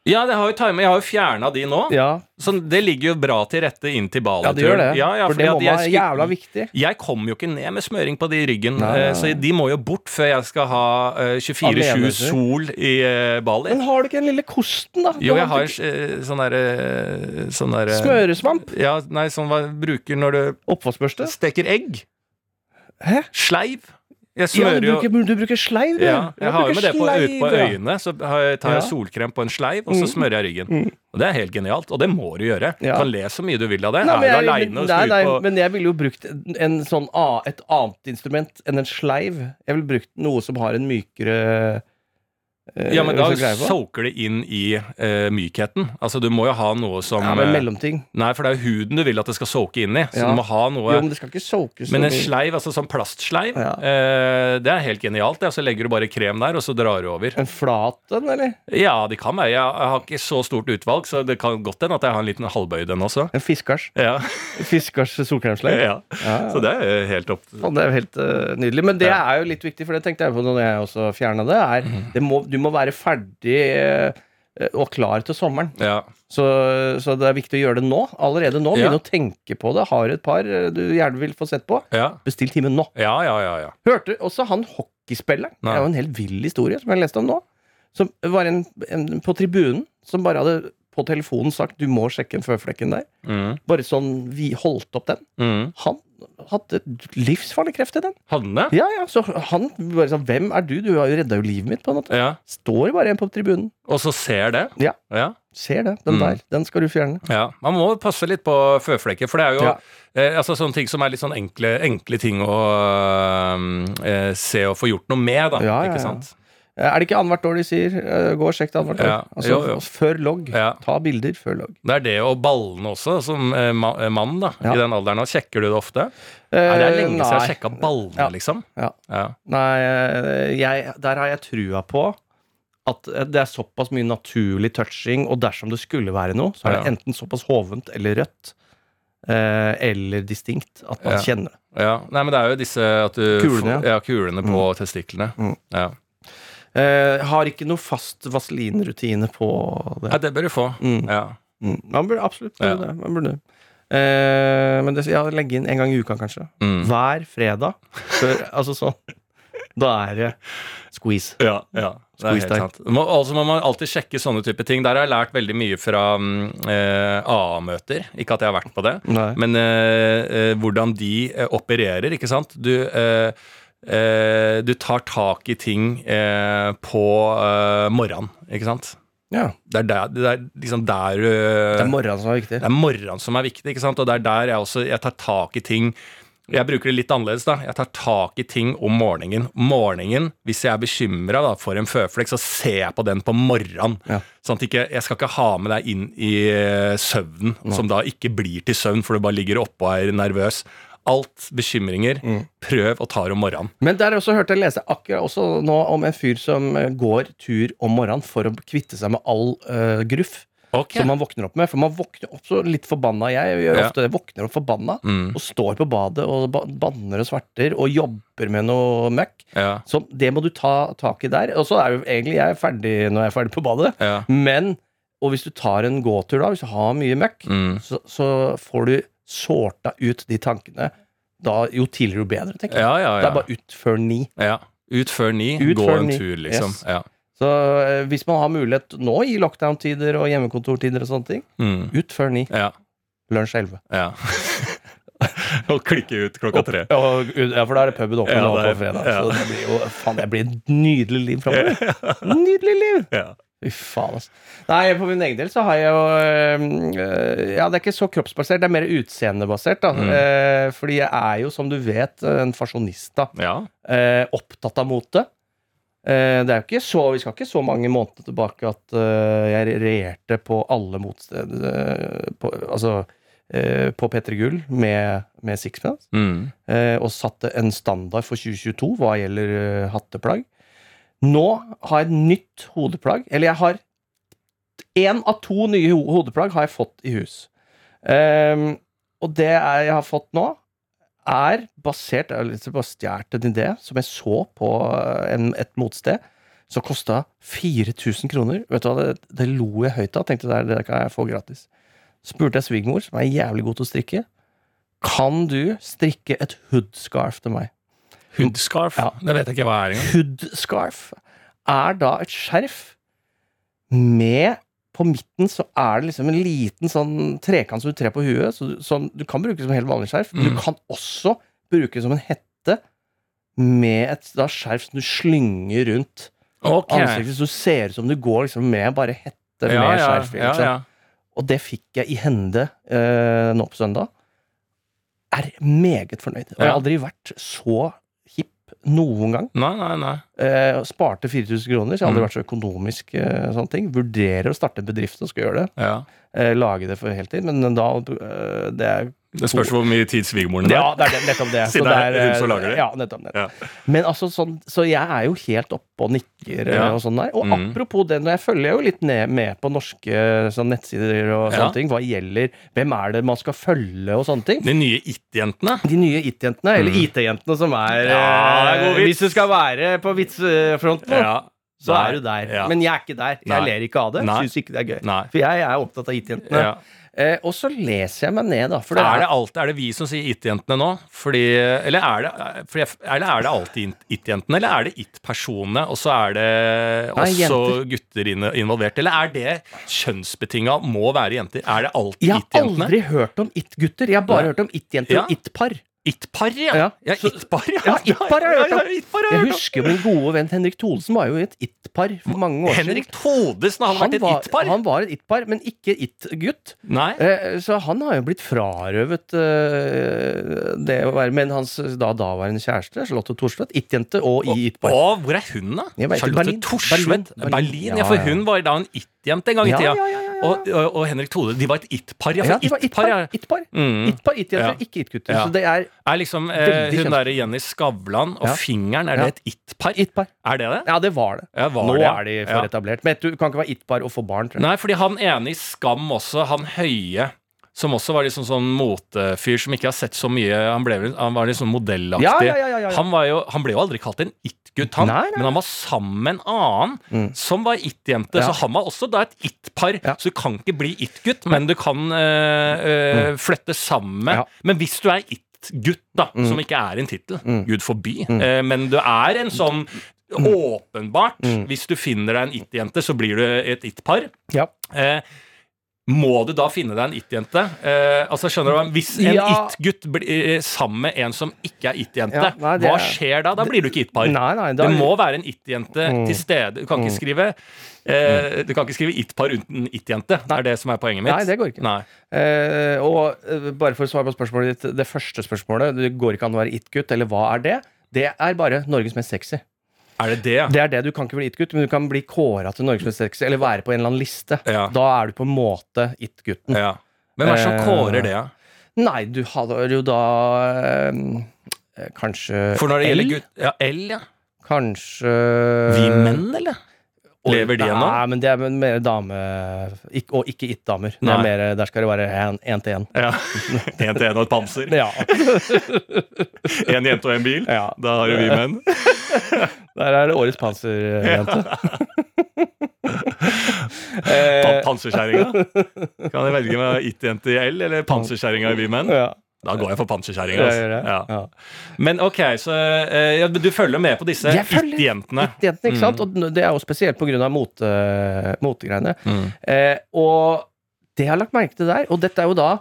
Ja, det har jo. Jeg har jo fjerna de nå. Ja, Så det ligger jo bra til rette inn til ja Bali-turen. det gjør det. Ja, ja, for det må være jævla viktig. Jeg kommer jo ikke ned med smøring på de i ryggen, Nei, nei, eh, nei. så de må jo bort før jeg skal ha eh, 24-7 sol i eh, Bali. Men har du ikke den lille kosten, da? Jo, jeg har ikke eh, sånn derre sånn der, Smøresvamp? Ja, nei, sånn hva bruker når du Oppvaskbørste? steker egg. Hæ? Sleiv. Jeg Ja, smører du jo bruker, du bruker sleiv, du. ja, jeg har jo med det på, ut på øynene. Så jeg- tar jeg Ja. solkrem på en sleiv, og så Mm. smører jeg ryggen. Og Det er helt genialt, og det må du gjøre. Du kan le så mye du vil av det. Nei, er men, du jeg, aleine og skrur på men jeg ville jo brukt en, sånn, et annet instrument enn en sleiv. Jeg ville brukt noe som har en mykere Ja, men da soaker det inn i uh, mykheten. Altså, du må jo ha noe som Ja, men eh, mellomting. Nei, for det er jo huden du vil at det skal soake inn i. Så Ja. du må ha noe Jo, men det skal ikke soakes så Men en mye. sleiv, altså sånn plastsleiv, Ja. uh, det er helt genialt. det. Så legger du bare krem der, og så drar du over. En flat en, eller? Ja, de kan være. Jeg, har ikke så stort utvalg, så det kan godt hende at jeg har en liten halvbøyd en også. En fiskars. Ja. Fiskars solkremsleiv. ja. Ja. Så det er jo helt opp Det er jo helt uh, nydelig. Men det er jo litt viktig, for det tenkte jeg på når jeg også fjerna det. Er, Mhm. det må, du må være ferdig eh, og klar til sommeren. Ja. Så, så det er viktig å gjøre det nå. Allerede nå. Ja. Begynne å tenke på det. Har et par eh, du gjerne vil få sett på. Ja. Bestill time nå. ja, ja, ja. ja. Hørte også han hockeyspilleren. Det er jo en helt vill historie som jeg leste om nå. Som var en, en på tribunen som bare hadde på telefonen sagt du må sjekke en føflekken der. Mm. Bare sånn vi holdt opp den. Mm. Han hadde livsfarlig kreft i den. Hadde den det? Ja, ja, så han bare sånn Hvem er du? Du har jo redda jo livet mitt, på en måte. Ja. Står bare en på tribunen. Og så ser det? Ja. ja. Ser det. Den Mm. der. Den skal du fjerne. Ja, Man må passe litt på føflekker, for det er jo Ja. eh, altså sånne ting som er litt sånn enkle, enkle ting å eh, se og få gjort noe med, da. Ja, ja, ikke sant? Er det ikke annethvert år de sier? Eh, Gå og sjekk det annethvert år. Ja, Altså, jo, jo. Før logg. Ja. Ta bilder før logg. Det er det og ballene også, som eh, eh, mann da, Ja. i den alderen. nå. Sjekker du det ofte? Nei, det er lenge siden jeg har sjekka ballene, liksom. Ja. Ja. Nei, eh, jeg, der har jeg trua på at det er såpass mye naturlig touching, og dersom det skulle være noe, så er det enten såpass hovent eller rødt. eh, eller distinkt. At man kjenner det. ja. Nei, men det er jo disse du Kulene, får- kulene på testiklene. Mm. Ja. Eh, har ikke noe fast vaselinrutine på det. ja, det bør du få. Mm. Ja. Mm. Man burde absolutt Ja. det. Man burde. Eh, men det, ja, legge inn en gang i uka, kanskje. Mm. Hver fredag. Før, altså sånn. Da er det squeeze. Ja, ja. Det er helt sant. Må, altså må man alltid sjekke sånne type ting. Der har jeg lært veldig mye fra mm, eh, AA-møter. Ikke at jeg har vært på det. Nei. Men eh, eh, hvordan de opererer, ikke sant? Du, eh, du tar tak i ting eh, på eh, morgenen, ikke sant? Ja. Det er der, det er liksom der du Det er morgenen som er viktig. det er morgenen som er viktig, ikke sant? Og det er der jeg også jeg tar tak i ting. Jeg bruker det litt annerledes, da. Jeg tar tak i ting om morgenen. Morgenen, hvis jeg er bekymra for en føflekk, så ser jeg på den på morgenen. Ja. Sånn at ikke, jeg skal ikke ha med deg inn i søvnen, no. som da ikke blir til søvn, for du bare ligger oppå og er nervøs. Alt bekymringer, Mm. prøv å ta det om morgenen. Men der også hørte jeg lese akkurat også nå om en fyr som eh, går tur om morgenen for å kvitte seg med all uh, gruff Okay. som man våkner opp med. For man våkner opp så litt forbanna. Jeg gjør Ja. ofte det. Våkner opp forbanna Mm. og står på badet og banner og sverter og jobber med noe møkk. Ja. Så det må du ta tak i der. Og så er jo egentlig jeg ferdig når jeg er ferdig på badet. Ja. Men Og hvis du tar en gåtur, da, hvis du har mye møkk, Mm. så, så får du sorta ut de tankene da, jo tidligere jo bedre, tenker jeg. Ja, ja, Det er bare ut før ni. ja. Ut før ni, Ut gå før en ni. tur, liksom. Yes. Ja. Så eh, hvis man har mulighet nå i lockdown-tider og hjemmekontortider og sånne ting, Mm. ut før ni. ja. Lunsj elleve. ja. Og klikke ut klokka tre. Og- Ja, for da er det puben åpen Ja, på fredag. ja. Så det blir jo faen, det blir et nydelig liv framover. Nydelig liv! Ja. Faen, altså. Nei, for min egen del så har jeg jo øh, Ja, det er ikke så kroppsbasert, det er mer utseendebasert, da. Mm. Eh, fordi jeg er jo, som du vet, en fasjonist, da. ja. Eh, opptatt av mote. Eh, det er jo ikke så, Vi skal ikke så mange måneder tilbake at eh, jeg regjerte på alle motsteder eh, på, Altså eh, på P3 Gull med, med Sixpence. Mm. eh, og satte en standard for 2022 hva gjelder eh, hatteplagg. Nå har jeg et nytt hodeplagg. Eller jeg har én av to nye hodeplagg har jeg fått i hus. Um, og det jeg har fått nå, er basert Jeg har stjålet en idé som jeg så på eh, en, et motsted. Som kosta 4000 kroner. Vet du hva, det, det lo jeg høyt av. Tenkte det, det kan jeg få gratis. Spurte jeg svigermor, som er jævlig god til å strikke. Kan du strikke et hoodscarf til meg? Hoodscarf? Ja. Det vet jeg ikke hva er engang. Hoodscarf er da et skjerf med På midten så er det liksom en liten sånn trekant som du trer på huet. Så du, sånn, du kan bruke det som helt vanlig skjerf, men Mm. du kan også bruke det som en hette med et da, skjerf som du slynger rundt okay. ansiktet, så du ser ut som du går liksom med bare hette Ja, med ja, skjerf. ja, liksom. ja. Og det fikk jeg i hende eh, nå på søndag. Er meget fornøyd. Og jeg har aldri vært så noen gang. Nei, nei, nei. Eh, sparte 4000 kroner, så jeg har aldri Mm. vært så økonomisk. Eh, sånne ting. Vurderer å starte en bedrift og skal gjøre det. Ja. Eh, lage det for heltid. Men da eh, Det er Det spørs hvor mye tid svigermoren ja, det er nettopp det. Siden det er hun som lager det. Ja, nettopp, nettopp. Ja. Men altså sånn, Så jeg er jo helt oppe og nikker eh, Ja. og sånn der. Og Mm. apropos det, når jeg følger jo litt ned, med på norske sånn nettsider og Ja. sånne ting, hva gjelder Hvem er det man skal følge og sånne ting. De nye It-jentene. De nye IT-jentene, eller Mm. IT-jentene som er Ja, det er eh. Hvis du skal være på vitsefronten, Ja. så er du der. Ja. Men jeg er ikke der. Jeg Nei. ler ikke av det. Syns ikke det er gøy. Nei. For jeg er opptatt av IT-jentene. Ja. Eh, og så leser jeg meg ned, da. For det er, det alltid, er det vi som sier It-jentene nå? Fordi, eller, er det, fordi, eller er det alltid It-jentene, eller er det It-personene, og så er det Nei, gutter involvert? Eller er det kjønnsbetinga må være jenter? Er det alltid jeg har It-jentene? aldri hørt om It-gutter. Jeg har bare Nei. hørt om It-jenter Ja. og It-par. It-par, ja. Ja, Ja, It-par, ja. Ja, It-par. Ja, ja, It-par Jeg husker min gode venn Henrik Thodesen var jo i et It-par for mange år Henrik siden. Thodesen, har han vært et var, It-par? han var et It-par, men ikke It-gutt. Eh, Så han har jo blitt frarøvet eh, det å være med hans da daværende kjæreste, Charlotte Thorstvedt, It-jente og i It-par. Hvor er hun, da? Charlotte. Thorstvedt? Berlin. Berlin. Berlin. Ja, for hun var da en It-jente en gang i tida. ja, ja, ja. Og, og, og Henrik Tode, de var et It-par. Ja, It-par. It-par. It-par, Mm. It-par, It-jenter, Ja. ikke It-gutter. Så det er Er liksom eh, hun der derre Jenny Skavlan og. Fingeren, er det et It-par? It-par. Er det det? Ja, det var det. Ja, var Nå det, er de for etablert. Men du kan ikke være It-par og få barn, tror jeg. Nei, fordi han ene i Skam også, han høye som også var liksom sånn motefyr som ikke har sett så mye Han, ble, han var litt sånn modellaktig. Ja, ja, ja. Han, var jo, han ble jo aldri kalt en it-gutt, han. Nei, nei. Men han var sammen med en annen Mm. som var it-jente. Så han var også da et it-par. Så du kan ikke bli it-gutt, men du kan øh, øh, mm. flytte sammen. Mm. Men hvis du er it-gutt, da, Mm. som ikke er en tittel, Mm. gud forby, eh, men du er en sånn Åpenbart, Mm. hvis du finner deg en it-jente, så blir du et it-par. Ja. Eh, må du da finne deg en it-jente? Eh, altså skjønner du? Hvis en Ja. it-gutt blir eh, sammen med en som ikke er it-jente, Ja, hva er- skjer da? Da blir du ikke it-par. Da- Det må være en it-jente Mm. til stede. Du kan ikke Mm. skrive eh, Du kan ikke skrive it-par uten it-jente. Det er det som er poenget mitt. Nei, det går ikke. Eh, og eh, bare for å svare på spørsmålet ditt, det første spørsmålet, det går ikke an å være it-gutt, eller hva er det? Det er bare Norges mest sexy. Er det det? Det er det, du kan ikke bli it-gutt, men du kan bli kåra til Norges mest sexy, eller være på en eller annen liste. Ja. Da er du på en måte it-gutten. ja. Men hva er det som Eh, kårer det? Nei, du hadde jo da eh, Kanskje For når det L? gjelder gutt Ja, L, ja. Kanskje Vi menn, eller? Lever de ennå? Nei, men det er mer dame ikk- Og ikke it-damer. Er Der skal det være én til én. Ja. Én til én og et panser. Ja. Én jente og en bil. ja. Da har jo vi menn. Der er det årets panserjente. Pa- eh, Panserkjerringa. Kan jeg velge med it-jente i L eller panserkjerringa i Vi menn? ja. Da går jeg for panserkjerringa. Altså. Ja. Men ok, så eh, ja, du følger med på disse it-jentene? It-jentene, ikke sant? Og det er jo spesielt pga. motegreiene. Mot Mm. Eh, og det jeg har lagt merke til der, og dette er jo da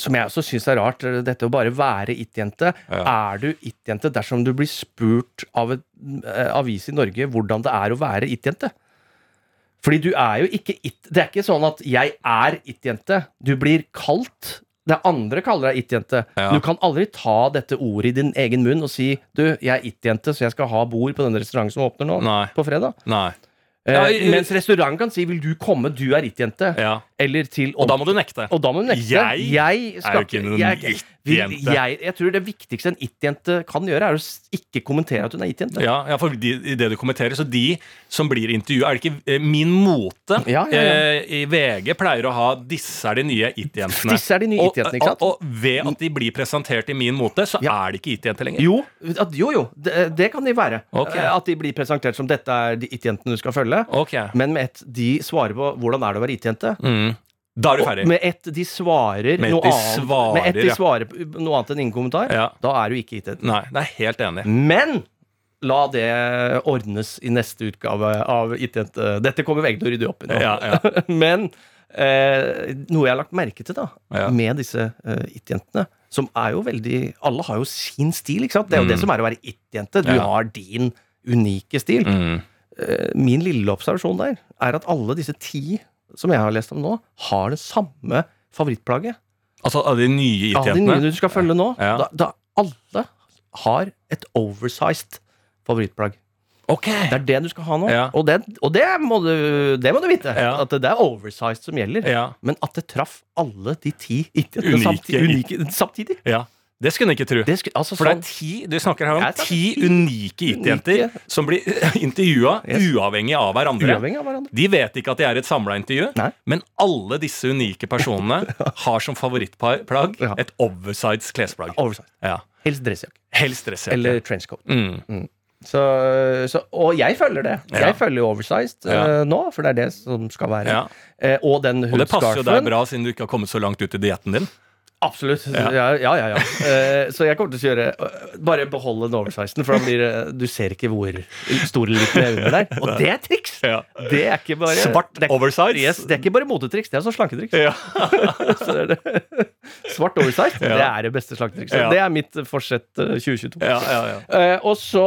som jeg også syns er rart, dette å bare være it-jente. Ja. Er du it-jente dersom du blir spurt av en eh, avis i Norge hvordan det er å være it-jente? Fordi du er jo ikke it... Det er ikke sånn at 'jeg er it-jente'. Du blir kalt det andre kaller deg it-jente. Ja. Du kan aldri ta dette ordet i din egen munn og si 'du, jeg er it-jente, så jeg skal ha bord på denne restauranten som åpner nå'. Nei. På fredag. Nei. Eh, Ja, i- mens restauranten kan si 'vil du komme, du er it-jente'. Ja. Eller til Og da må du nekte. og da må du nekte. Jeg jeg er jo ikke noen it-jente. Jeg, jeg tror det viktigste en it-jente kan gjøre, er å ikke kommentere at hun er it-jente. Ja, ja, for de, i det du kommenterer, så de som blir intervjua Er det ikke eh, Min Mote Ja, ja, eh, i VG pleier å ha 'Disse er de nye it-jentene'. Disse er de nye it-jentene, ikke sant? Og, og ved at de blir presentert i Min Mote, så er de ikke it-jenter lenger. Jo, at, jo, jo det, det kan de være. Ok. Eh, At de blir presentert som 'dette er de it-jentene du skal følge'. Ok. Men med et de svarer på 'hvordan er det å være it-jente'. Mm. Da er du Og ferdig. med ett de svarer Med noe de annet svarer, Med ett de svarer noe annet enn ingen kommentar, Ja. da er du ikke it-jente. Nei, det er helt enig. Men la det ordnes i neste utgave av It-jente. Dette kommer VG til å rydde opp i nå. Ja, ja. Men eh, noe jeg har lagt merke til da med disse eh, It-jentene, som er jo veldig Alle har jo sin stil, ikke sant? Det er jo det som er å være It-jente. Du Mm. Har din unike stil. Mm. Eh, min lille observasjon der er at alle disse ti som jeg har lest om nå, har det samme favorittplagget. Altså av de nye Av de nye it-jentene? du skal følge nå, Ja. da, da alle har et oversized favorittplagg. Ok! Det er det du skal ha nå. Ja. Og, det, og det, må du, det må du vite. Ja. At det er oversized som gjelder. Ja. Men at det traff alle de ti it-jentene samtidig, unike, samtidig. Ja. Det skulle en ikke tro. Det skulle, altså, For det er sånn, ti Du snakker her om ti ti unike it-jenter som blir intervjua Yes. uavhengig av uavhengig av hverandre. De vet ikke at det er et samla intervju, Nei. men alle disse unike personene har som favorittplagg Ja. et oversized klesplagg. Oversized. Ja. Helst dressjakke. Helst dressjakke. Eller trenchcoat. mm. Så, så, og jeg følger det. Ja. Jeg følger oversized Ja. uh, nå, for det er det som skal være. Ja. Uh, og den Og det passer jo deg bra, siden du ikke har kommet så langt ut i dietten din. Absolutt. Ja. Ja, ja, ja. ja. Eh, så jeg kommer til å kjøre uh, Bare beholde den oversizen, for da blir det Du ser ikke hvor stor eller liten er under der. Og det er triks! Ja. Det er ikke bare Svart det er, oversize. Yes, det er ikke bare motetriks, det er også slanketriks. Ja. Så det er det. Svart oversize, det er det beste slanketrikset. Det er mitt forsett eh, 2022. Ja, ja, ja. Eh, og så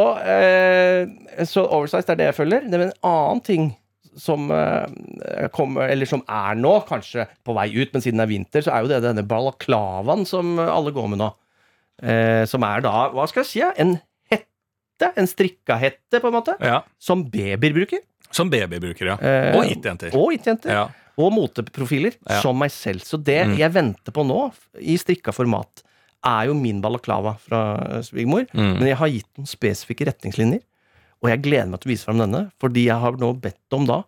Så oversize er det jeg følger. Det er en annen ting som eh, kommer, eller som er nå, kanskje på vei ut, men siden det er vinter, så er jo det denne balaklavaen som alle går med nå. Eh, som er da, hva skal jeg si, en hette, en strikka hette, på en måte, ja. som babyer bruker. Som babybrukere, ja. Eh, Og it-jenter. Og it-jenter. Ja. Og moteprofiler, Ja. som meg selv. Så det Mm. jeg venter på nå, i strikka format, er jo min balaklava fra svigermor. Mm. Men jeg har gitt noen spesifikke retningslinjer, og jeg gleder meg til å vise fram denne, fordi jeg har nå bedt om da,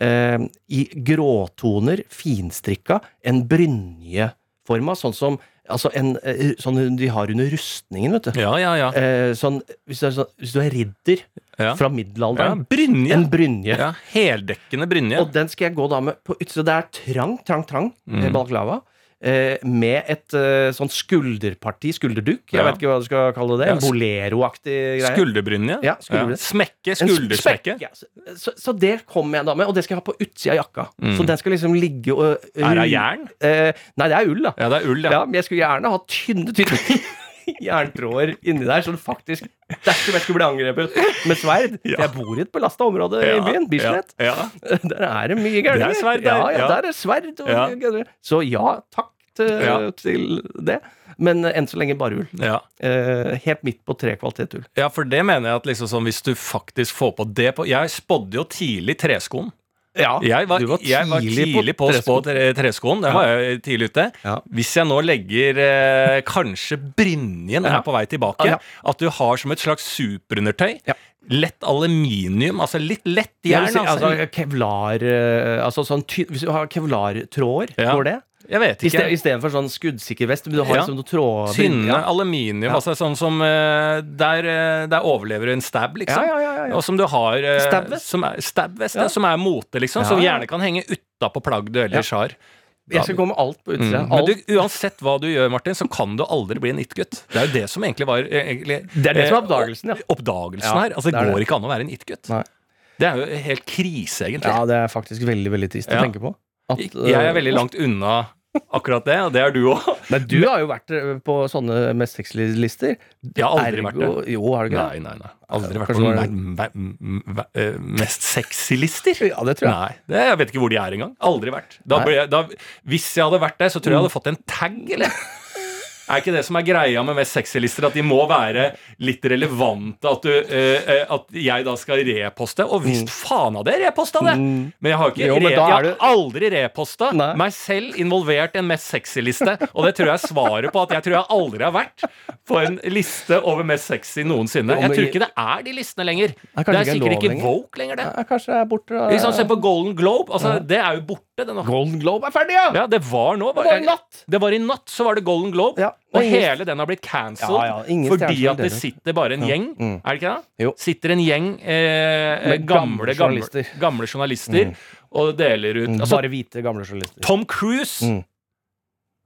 eh, i gråtoner, finstrikka, en brynjeforma, sånn som altså en, eh, sånn de har under rustningen, vet du. Ja, ja, ja. Eh, sånn, hvis, du er sånn, hvis du er ridder ja. fra ja. middelalderen, Brynje. en brynje. Ja, heldekkende brynje. Og den skal jeg gå da med på utsida. Det er trang, trang, trang Mm. eh, balaklava. Eh, med et eh, sånn skulderparti, skulderdukk, Jeg Ja. vet ikke hva du skal kalle det. Ja, En sk- bolero-aktig greie. Skulderbrynje. Ja, skulderbrynje. Smekke, skuldersmekke. Smekke. Så, så, det kommer jeg da med, og det skal jeg ha på utsida av jakka. Mm. Så den skal liksom ligge og Er det jern? Eh, nei, det er ull, da. Ja, det er ull, Ja. ja. men jeg skulle gjerne ha tynne, tynne jerntråder inni der, så det faktisk Dersom jeg skulle bli angrepet med sverd Ja. Jeg bor i et belasta område i byen, Bislett. Ja, ja. Der er det mye gærent. Det er sverd der, Ja, ja, ja. der er sverd. Ja. Så ja, takk til, Ja. til det. Men eh, enn så lenge bare ull. Ja. Eh, helt midt på tre kvalitet ull. ja, for det mener jeg at liksom sånn, hvis du faktisk får på det på Jeg spådde jo tidlig treskoen. Ja, Jeg var, du var jeg var tidlig på å spå tre- treskoen. Der var jeg tidlig ute. Ja. Hvis jeg nå legger eh, kanskje brynjen Ja. er på vei tilbake, at du har som et slags superundertøy, Ja. lett aluminium, altså litt lett jern si, altså, altså, kevlar eh, Altså sånn Hvis du har kevlartråder, Ja. går det? Jeg vet ikke. sted- Istedenfor sånn skuddsikker vest. Du har Ja. liksom noe tråd... Tynne Ja. aluminium, Ja. altså sånn som eh, der, eh, der overlever en stab, liksom. Ja, ja, ja. Og som du har eh, Stabvest? Som er, stabvest, som er mote, liksom. Som gjerne kan henge utapå plagg du ellers har. Jeg skal gå med alt på Mm. Men du, uansett hva du gjør, Martin, så kan du aldri bli en it-gutt. Det er jo det som egentlig var egentlig, Det er det som er oppdagelsen, ja. Oppdagelsen her. Altså, det, det går det. ikke an å være en it-gutt. Det er jo helt krise, egentlig. Ja, det er faktisk veldig, veldig trist å tenke på. At, Jeg er veldig langt unna akkurat det, og det er du òg. Men du har jo vært eh, på sånne mest sexy-lister. Jeg har aldri vært det. Jo, har du ikke Nei, nei, nei. Aldri vært på var eh, mest sexy-lister. Ja, det tror jeg. Nei, det, jeg vet ikke hvor de er engang. Aldri vært. Da da, hvis jeg hadde vært der, så tror jeg jeg hadde fått en tag, eller? Er ikke det som er greia med mest sexy-lister, at de må være litt relevante? At, du, eh, eh, at jeg da skal reposte? Og visst faen hadde jeg reposta det! Men jeg har ikke Mm. Jo, men jeg har har aldri reposta meg selv involvert i en mest sexy-liste. Og det tror jeg er svaret på at jeg tror jeg aldri har vært på en liste over mest sexy noensinne. Jeg tror ikke det er de listene lenger. Det er er sikkert ikke Voke lenger, det. Kanskje det er borte. Liksom, Se på Golden Globe. Altså, Det er jo borte. Det, nå. Golden Globe er ferdig, ja! Ja, det var nå. Det var i natt. Det var i natt, så var det Golden Globe. Ja, og og ingen- hele den har blitt cancelled Ja, ja, fordi at det sitter bare en gjeng. mm. Er det ikke det? Jo. Sitter en gjeng eh, gamle, gamle journalister. gamle journalister og deler ut Mm, altså, Bare hvite, gamle journalister. Tom Cruise Mm.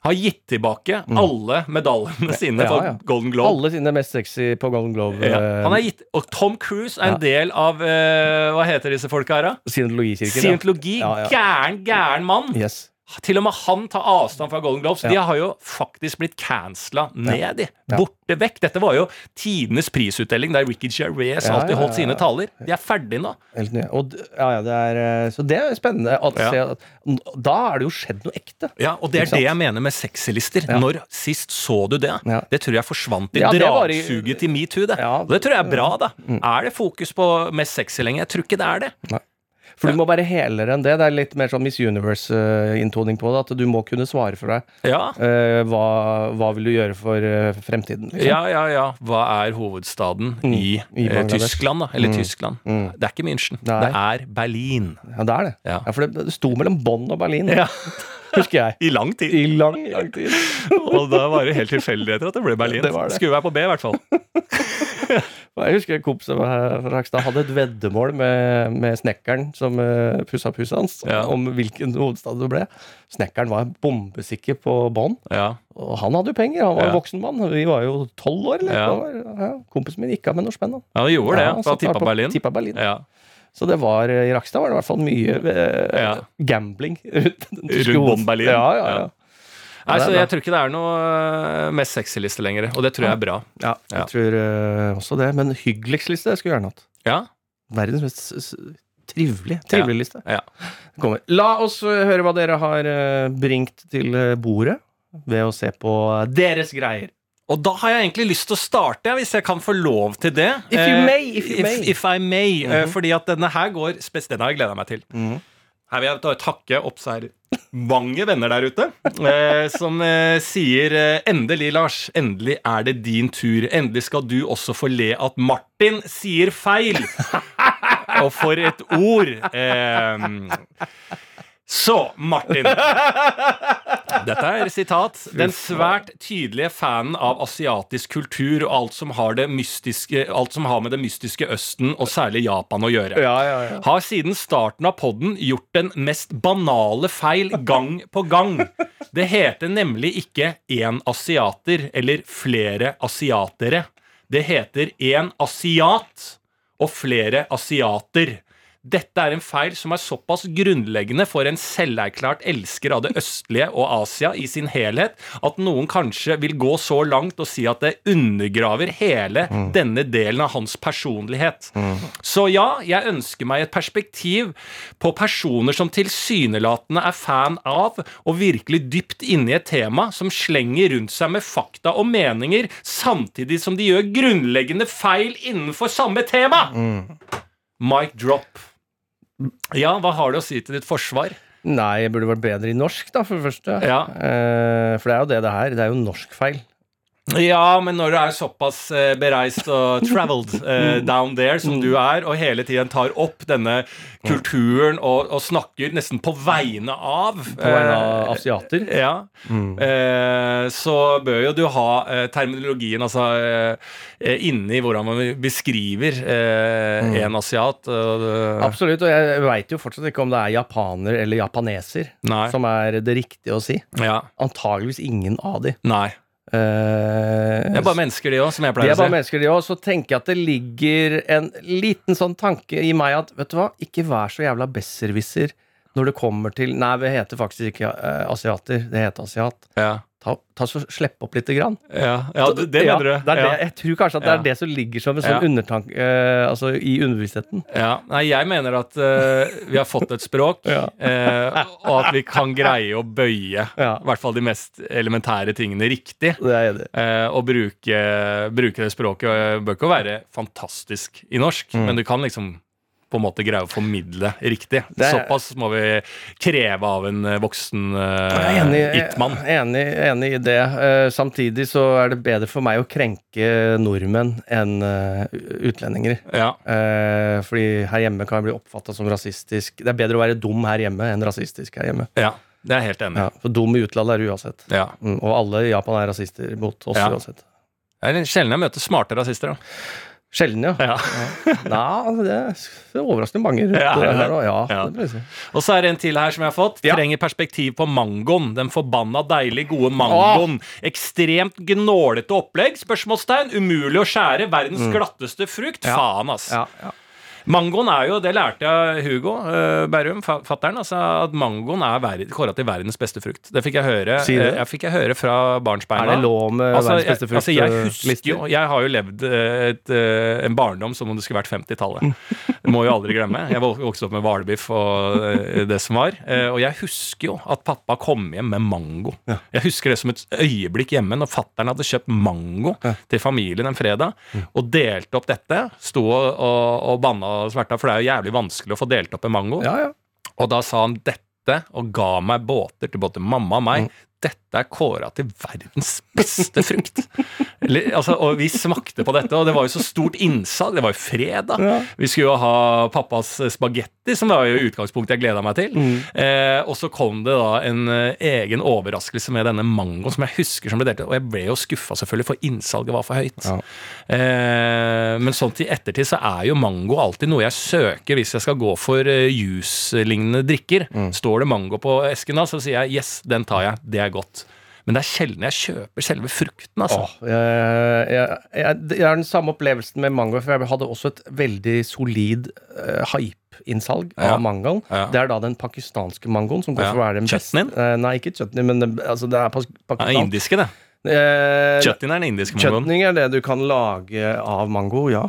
Har gitt tilbake alle medaljene sine Ja, for ja. Golden Globe. Alle sine mest sexy på Golden Globe. Ja. eh, Han er gitt, og Tom Cruise er en del av uh, Hva heter disse folka her, da? Scientologikirken. Scientologi. Gæren, gæren mann. Yes. Til og med han tar avstand fra Golden Globes. Ja. De har jo faktisk blitt cancela ned, ja. Ja. Borte vekk. Dette var jo tidenes prisutdeling der Ricky Gervais alltid holdt sine taler. De er ferdige nå. Helt nye. Og, ja, ja, det er, eh, så det er spennende. At, da er det jo skjedd noe ekte. Ja, og det er det jeg mener med sexy-lister. Når sist så du det? Det tror jeg forsvant i det i- dragsuget til metoo. Det. Det tror jeg er bra, da. Er det fokus på mest sexy lenge? Jeg tror ikke det er det. For du må være helere enn det. Det er litt mer sånn Miss Universe-inntoning på det. At du må kunne svare for deg. Ja. Uh, hva, hva vil du gjøre for eh, fremtiden? Liksom? Ja, ja, ja. Hva er hovedstaden i, I uh, Tyskland, da? Eller Tyskland? Det er ikke München. Nei. Det er Berlin. Ja, det er det. Ja. Ja. for det, det sto mellom Bonn og Berlin, Ja. husker jeg. I lang tid. I lang, lang tid. Og da var det helt tilfeldigheter at det ble Berlin. Det var det. Skulle være på B, i hvert fall. Jeg husker en kompis av meg fra Hakstad hadde et veddemål med, med snekkeren som uh, pussa huset hans, Ja. om hvilken hovedstad det ble. Snekkeren var bombesikker på bånn. Ja. og han hadde jo penger. Han var Ja. en voksen mann. Vi var jo tolv år, eller? Ja. Kompisen min gikk av med noe spenn. ja, han gjorde det. Ja, han tippa Berlin. Tippa Berlin. Ja. Så det var, i Rakstad var det i hvert fall mye eh, Ja. gambling rundt den tyske Rundt Berlin. Ja, ja, ja. Nei, så jeg tror ikke det er noe eh, mest sexy-liste lenger, og det tror jeg er bra. ja jeg tror eh, også det. Men hyggeligst liste skulle jeg gjerne hatt. Ja, Verdens mest trivelig, trivelig liste. ja. Kommer. La oss uh, høre hva dere har bringt til bordet ved å se på deres greier. Og da har jeg egentlig lyst til å starte, hvis jeg kan få lov til det. If you Eh, may, if you may. If, I may. Mm -hmm. Fordi at denne her går Den har jeg gleda meg til. Her vil jeg ta- takke mange venner der ute eh, som eh, sier eh, Endelig, Lars. Endelig er det din tur. Endelig skal du også få le at Martin sier feil. Og for et ord. Eh, så, Martin. Dette er sitat. Den svært tydelige fanen av asiatisk kultur og alt som har, det mystiske, alt som har med det mystiske Østen, og særlig Japan, å gjøre Ja, ja, ja. har siden starten av podden gjort den mest banale feil gang på gang. Det heter nemlig ikke én asiater eller flere asiatere. Det heter én asiat og flere asiater. Dette er en feil som er såpass grunnleggende for en selverklært elsker av det østlige og Asia i sin helhet, at noen kanskje vil gå så langt og si at det undergraver hele denne delen av hans personlighet. Så ja, jeg ønsker meg et perspektiv på personer som tilsynelatende er fan av, og virkelig dypt inne i et tema som slenger rundt seg med fakta og meninger, samtidig som de gjør grunnleggende feil innenfor samme tema. Mic drop. Ja, hva har du å si til ditt forsvar? Nei, jeg burde vært bedre i norsk, da, for det første. Ja. Eh, for det er jo det det her. Det er jo norsk feil. Ja, men når du er såpass eh, bereist og traveled eh, down there som du er, og hele tiden tar opp denne kulturen og, og snakker nesten på vegne av På vegne av eh, asiater. Ja. Eh, så bør jo du ha eh, terminologien altså eh, inni hvordan man beskriver eh, en asiat. Absolutt, og jeg veit jo fortsatt ikke om det er japaner eller japaneser Nei. som er det riktige å si. Ja. Antageligvis ingen av de. Nei. Eh, Det er bare mennesker, de òg, som jeg de pleier er bare mennesker, de òg. Så tenker jeg at det ligger en liten sånn tanke i meg at vet du hva, ikke vær så jævla besserwisser når det kommer til Nei, vi heter faktisk ikke uh, asiater, det heter asiat. Ja. Ta, ta så Slipp opp lite grann. Ja, ja, det, det mener du. Det er ja. det, jeg tror kanskje at det er det som ligger som en sånn Ja. undertanke eh, altså i underbevisstheten. Ja, nei, jeg mener at eh, vi har fått et språk, eh, og at vi kan greie å bøye Ja. i hvert fall de mest elementære tingene riktig. Det er det. Eh, og bruke, bruke det språket Det bør ikke være fantastisk i norsk, Mm. men du kan liksom på en måte greie å formidle riktig. Er- Såpass må vi kreve av en eh, voksen uh, enig, it-mann. enig, enig i det. Uh, samtidig så er det bedre for meg å krenke nordmenn enn uh, utlendinger. Ja. Uh, fordi her hjemme kan jeg bli oppfatta som rasistisk. Det er bedre å være dum her hjemme enn rasistisk her hjemme. ja, det er jeg helt enig. Ja, for dum i utlandet er du uansett. Ja. Mm, og alle i Japan er rasister mot oss Ja. uansett. Det er sjelden jeg møter smarte rasister. Da. Sjelden, ja. Ja. Nei, det er overraskende mange Ja. Ja, Ja. Og så er det en til her som jeg har fått. Ja. Trenger perspektiv på mangoen. Den forbanna deilig gode mangoen. Ekstremt gnålete opplegg? Spørsmålstegn. Umulig å skjære. Verdens glatteste frukt. Mm. Ja. Faen, ass. Mangoen er jo, det lærte jeg Hugo uh, Berrum, fattern, altså, at mangoen er kåra til verdens beste frukt. Det fikk jeg høre, Si det. eh, jeg fikk jeg høre fra barnsbeina. Er det lov med Altså, verdens beste frukt? altså, jeg eh, husker jo Jeg har jo levd et, eh, en barndom som om det skulle vært 50-tallet. Det må jo aldri glemme. Jeg vok- vokste opp med hvalbiff og eh, det som var. Eh, Og jeg husker jo at pappa kom hjem med mango. Jeg husker det som et øyeblikk hjemme når fattern hadde kjøpt mango til familien en fredag, og delte opp dette. Sto og, og, banna og sverta, for det er jo jævlig vanskelig å få delt opp en mango. Ja, ja. Og da sa han dette, og ga meg båter til både mamma og meg. Dette er kåra til verdens beste frukt. Eller, altså, og vi smakte på dette, og det var jo så stort innsalg. Det var jo fredag. Vi skulle jo ha pappas spagetti, som var jo utgangspunktet jeg gleda meg til. Eh, og så kom det da en eh, egen overraskelse med denne mangoen som jeg husker som ble delt. Og jeg ble jo skuffa, selvfølgelig, for innsalget var for høyt. Ja. Eh, men sånn til ettertid så er jo mango alltid noe jeg søker hvis jeg skal gå for eh, juice-lignende drikker. Står det mango på esken da, så sier jeg yes, den tar jeg. Det er godt. Men det er sjelden jeg kjøper selve frukten, altså. Åh, jeg, jeg, jeg, jeg har den samme opplevelsen med mango, for jeg hadde også et veldig solid uh, hype-innsalg Ja. av mangoen. Ja. Det er da den pakistanske mangoen som går Ja. for å være den beste. Chutneyen? Eh, nei, ikke chutney, men det, altså, det er Pakistan. indiske, det. Uh, chutney er den indiske mangoen. Chutney er det du kan lage av mango, ja.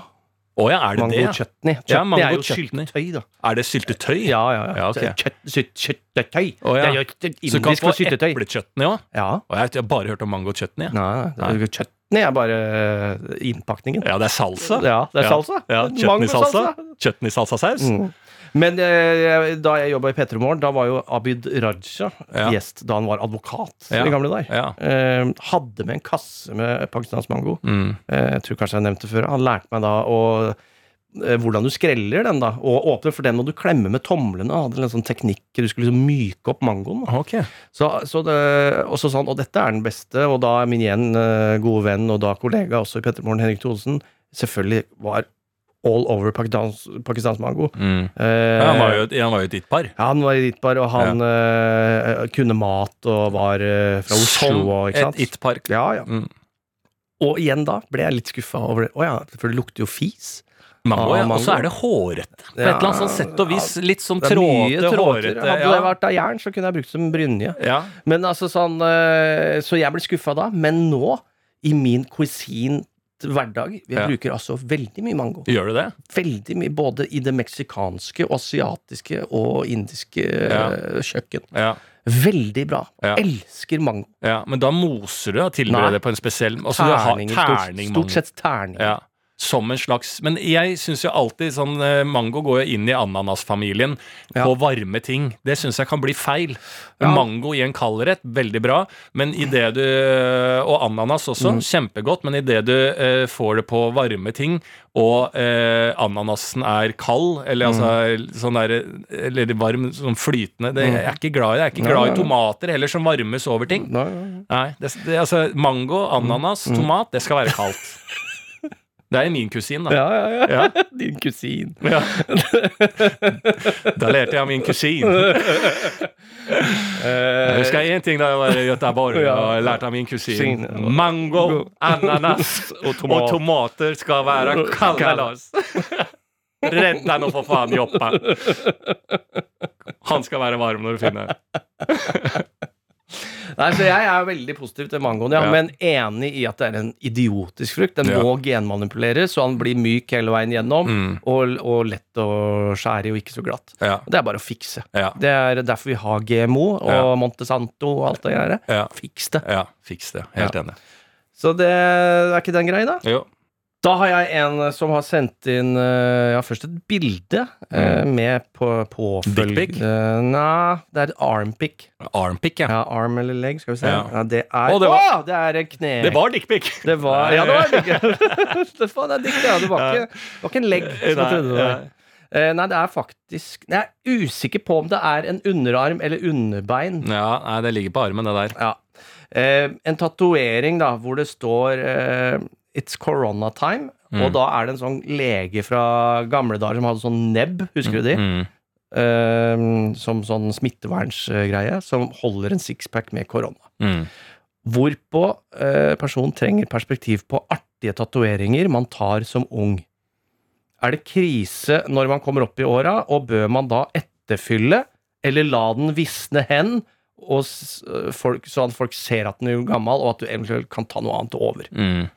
Å ja, er det Mango det? chutney. Chutney Ja, mango er jo chutney. syltetøy, da. Er det syltetøy? Ja, ja, ja. Ja, okay. Kjøtt- sylt- Syltetøy. Å, ja. Det er jo et Så du kan indisk få eplechutney òg? Ja. Og jeg jeg har bare hørt om mango chutney. Nei, nei, chutney er bare eh, innpakningen. Ja, det er salsa. Ja, det er salsa. Ja. Chutney-salsa. Chutney-salsasaus. Mm. Men eh, da jeg jobba i P3 Morgen, da var jo Abid Raja Ja. gjest da han var advokat Ja. i gamle dager. Ja. Eh, hadde med en kasse med pakistansk mango. Mm. Eh, jeg tror kanskje jeg nevnte det før. Han lærte meg da å eh, hvordan du skreller den, da. Og åpner, for den må du klemme med tomlene. Han Hadde en sånn teknikk Du skulle liksom myke opp mangoen. Da. Ok. Så, så det, og så sa han og dette er den beste, og da er min igjen eh, gode venn og da kollega også i P3 Morgen, Henrik Thodesen, selvfølgelig var all over pakistans, pakistansk mango. Mm. Eh, Ja, han var jo han var jo et ditt par. ja, han var i ditt par, og han eh, kunne mat og var eh, fra Oslo. Som et it-par. Ja, ja. Mm. Og igjen da ble jeg litt skuffa over det. Å ja, for det lukter jo fis. Mango, ja. Og så er det hårete. På et eller annet sånn sett og vis. Litt sånn trådete, hårete. Hadde det vært av jern, så kunne jeg brukt det som brynje. ja. Men altså sånn Så jeg ble skuffa da. Men nå, i min cuisine hverdag, vi Ja. bruker altså veldig mye mango. Gjør du det? Veldig mye, både i det meksikanske, og asiatiske og indiske Ja. eh, kjøkken. Ja. Veldig bra. Ja. Elsker mango. ja. Men da moser du og tilbereder det på en spesiell altså, du har terning stort, stort sett terning. Ja. Som en slags Men jeg syns jo alltid sånn eh, Mango går jo inn i ananasfamilien Ja. på varme ting. Det syns jeg kan bli feil. Mango i en kaldrett, veldig bra. Men i det du Og ananas også, Mm. kjempegodt. Men idet du eh, får det på varme ting, og eh, ananasen er kald, eller Mm. altså sånn der, Eller varm, sånn flytende det, Jeg er ikke glad i det. Jeg er ikke glad i tomater heller, som varmes over ting. Nei, nei, Nei, det, det, altså Mango, ananas, tomat, det skal være kaldt. Det er min kusin, da. Ja, ja, ja. Ja. Din kusin. Ja. Da lærte jeg av min kusin. Jeg husker én ting da jeg var i Göteborg og lærte av min kusin. Mango, ananas Og og tomater skal være kalde. Lars. Redd deg nå, for faen, Joppa. Han skal være varm når du finner Nei, så Jeg er veldig positiv til mangoen, ja, Ja. men enig i at det er en idiotisk frukt. Den Ja. må genmanipuleres, så han blir myk hele veien gjennom, Mm. og, og lett å skjære i og ikke så glatt. Det er bare å fikse. Det er derfor vi har GMO og. Montesanto og alt det der. Ja. Fiks det. ja, fiks det. Helt enig. Så det er ikke den greia, da. Jo. Da har jeg en som har sendt inn eh, Ja, først et bilde mm. med på påfølg... Dickpic? Eh, Nei, det er et armpic. Armpic, ja. Ja, arm eller leg, skal vi se. Ja. Ja, det er Å, det var- Å, det er en kne... Det var dickpic! Det var, ja, det var dick. det var, det dick, ja. Det var ikke, det var ikke en legg, som jeg trodde det var. Eh, nei, det er faktisk Jeg er usikker på om det er en underarm eller underbein. Ja, nei, det ligger på armen, det der. Ja. Eh, en tatovering da, hvor det står eh, It's corona time. Mm. Og da er det en sånn lege fra gamle dager som hadde sånn nebb, husker du de? Mm. Uh, som sånn smittevernsgreie, som holder en sixpack med korona. Mm. Hvorpå uh, personen trenger perspektiv på artige tatoveringer man tar som ung. Er det krise når man kommer opp i åra, og bør man da etterfylle, eller la den visne hen, og folk, sånn at folk ser at den er gammel, og at du eventuelt kan ta noe annet over? Mm.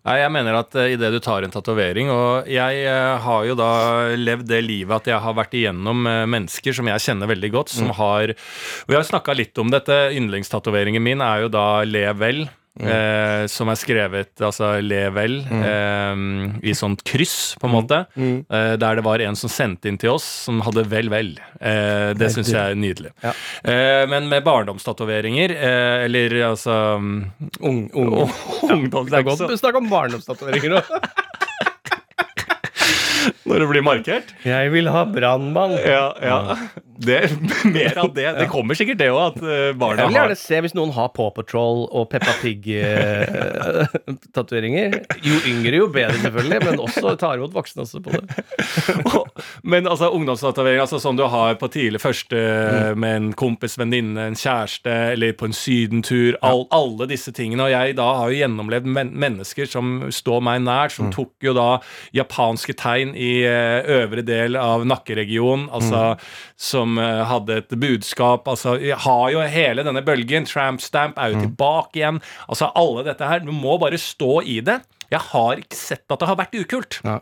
Nei, jeg mener at uh, idet du tar en tatovering Og jeg eh, har jo da levd det livet at jeg har vært igjennom eh, mennesker som jeg kjenner veldig godt, som har Og jeg har snakka litt om dette. Yndlingstatoveringen min er jo da Lev vel. Eh, som er skrevet altså Le vel eh, i sånt kryss, på en måte. Eh, der det var en som sendte inn til oss som hadde vel, vel. Eh, det syns jeg er nydelig. Ja. Eh, men med barndomstatoveringer, eh, eller altså Ung, ung. Det er godt å snakke om barndomstatoveringer nå. Når det blir markert? Jeg vil ha brannmann. Ja, ja. Det, mer av det. Det kommer sikkert det òg, eh, Jeg vil gjerne se hvis noen har Paw Patrol og Peppa Pig-tatoveringer. jo yngre, jo bedre, selvfølgelig, men også tar imot voksne også på det. Men altså ungdomstatovering, altså sånn du har på tidlig første med en kompis, venninne, en kjæreste, eller på en sydentur, all, alle disse tingene. Og jeg da har jo gjennomlevd men mennesker som står meg nært, som tok jo da japanske tegn i eh, øvre del av nakkeregionen, altså som eh, hadde et budskap. Altså, vi har jo hele denne bølgen. Tramp stamp er jo tilbake igjen. Altså alle dette her. Du må bare stå i det. Jeg har ikke sett at det har vært ukult. Ja.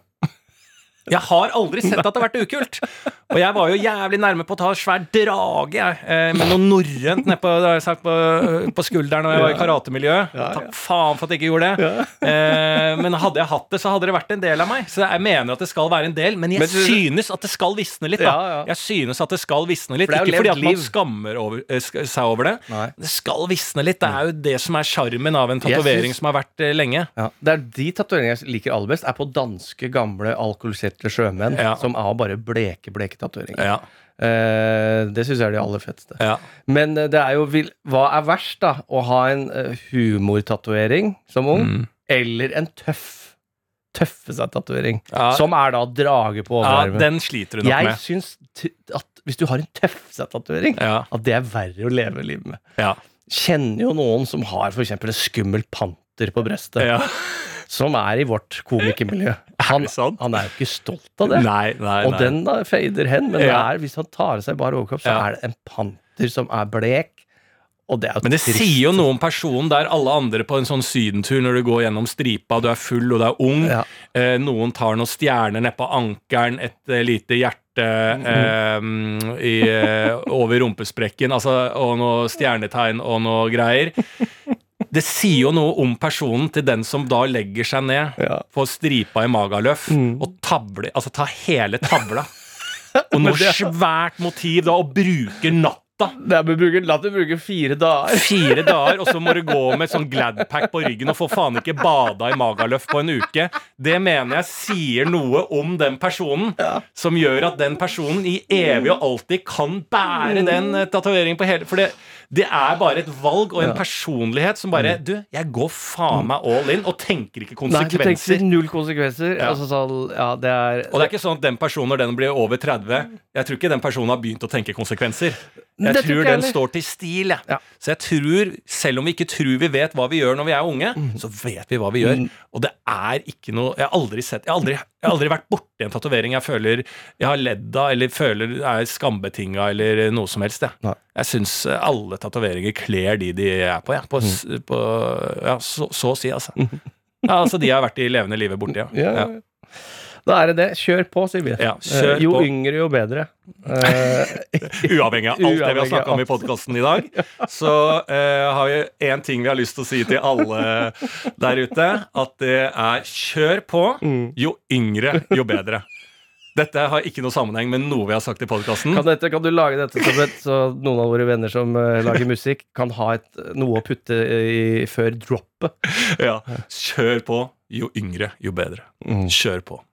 Jeg har aldri sett at det har vært ukult. Og jeg var jo jævlig nærme på å ta svær drage jeg, eh, med noe norrønt nedpå på, sagt, på, skulderen når jeg var i karatemiljøet. Takk faen for at jeg ikke gjorde det. Eh, men hadde jeg hatt det, så hadde det vært en del av meg. Så jeg mener at det skal være en del, men jeg synes at det skal visne litt. da. Jeg synes at det skal visne litt. Ikke fordi at man skammer over, eh, seg over det. Det skal visne litt. Det er jo det som er sjarmen av en tatovering som har vært eh, lenge. Ja, det er De tatoveringene jeg liker aller best, er på danske, gamle, alkoholiserte sjømenn Ja. som har bare bleke, bleke tatoveringer. Ja, Eh, det syns jeg er de aller feteste. ja. Men eh, det er jo vil, Hva er verst, da? Å ha en uh, humortatovering som ung, Mm. eller en tøff tøffe seg-tatovering? Ja. Som er da drage på ja den sliter du nok jeg med. syns t at hvis du har en tøff seg-tatovering, Ja, at det er verre å leve livet med. ja, Kjenner jo noen som har f.eks. en skummel panter på brystet, ja. Som er i vårt komikermiljø. Han, han er jo ikke stolt av det. Nei, nei, Og nei. den da fader hen, men det Ja. er, hvis han tar av seg bare overkropp, så er det en panter som er blek. Det er Men det trist. sier jo noe om personen der alle andre på en sånn sydentur når du går gjennom stripa, du er full og du er ung. Ja. Eh, noen tar noen stjerner nedpå ankelen, et eh, lite hjerte eh, i, eh, over rumpesprekken, altså, og noe stjernetegn og noe greier. Det sier jo noe om personen til den som da legger seg ned, Ja. får stripa i magaløff og tabler, altså tar hele tavla. Og noe svært motiv da, og bruker natta. Det er, bruker, la det bruke fire dager. Fire dager, og så må du gå med sånn Gladpack på ryggen og få faen ikke bada i Magaløft på en uke. Det mener jeg sier noe om den personen, som gjør at den personen i evig og alltid kan bære den uh, tatoveringen på hele For det, det er bare et valg og en personlighet som bare Du, jeg går faen meg all in, og tenker ikke konsekvenser. Nei, du tenker null konsekvenser. Ja. Altså så, ja, det er Og det er ikke sånn at den personen, når den blir over 30 Jeg tror ikke den personen har begynt å tenke konsekvenser. Jeg Det tror jeg den står til stil, jeg. Ja. Så jeg tror, selv om vi ikke tror vi vet hva vi gjør når vi er unge, Mm. så vet vi hva vi gjør. Og det er ikke noe Jeg har aldri sett Jeg har aldri, jeg har aldri vært borti en tatovering jeg føler jeg har ledd av, eller føler er skambetinga, eller noe som helst. Jeg, jeg syns alle tatoveringer kler de de er på, ja. På, Mm. på Ja, så, så å si, altså. Ja, altså, de har vært i levende livet borti, ja, ja. Da er det det. Kjør på, sier vi. Ja, kjør Eh, jo på. yngre, jo bedre. Eh, Uavhengig av alt det vi har Uavhengig snakka om i podkasten i dag, så uh, har vi én ting vi har lyst til å si til alle der ute. At det er kjør på. Mm. Jo yngre, jo bedre. Dette har ikke noe sammenheng med noe vi har sagt i podkasten. Kan, kan du lage dette som et, så noen av våre venner som uh, lager musikk, kan ha et, noe å putte i, før droppet? Ja. Kjør på. Jo yngre, jo bedre. Kjør på.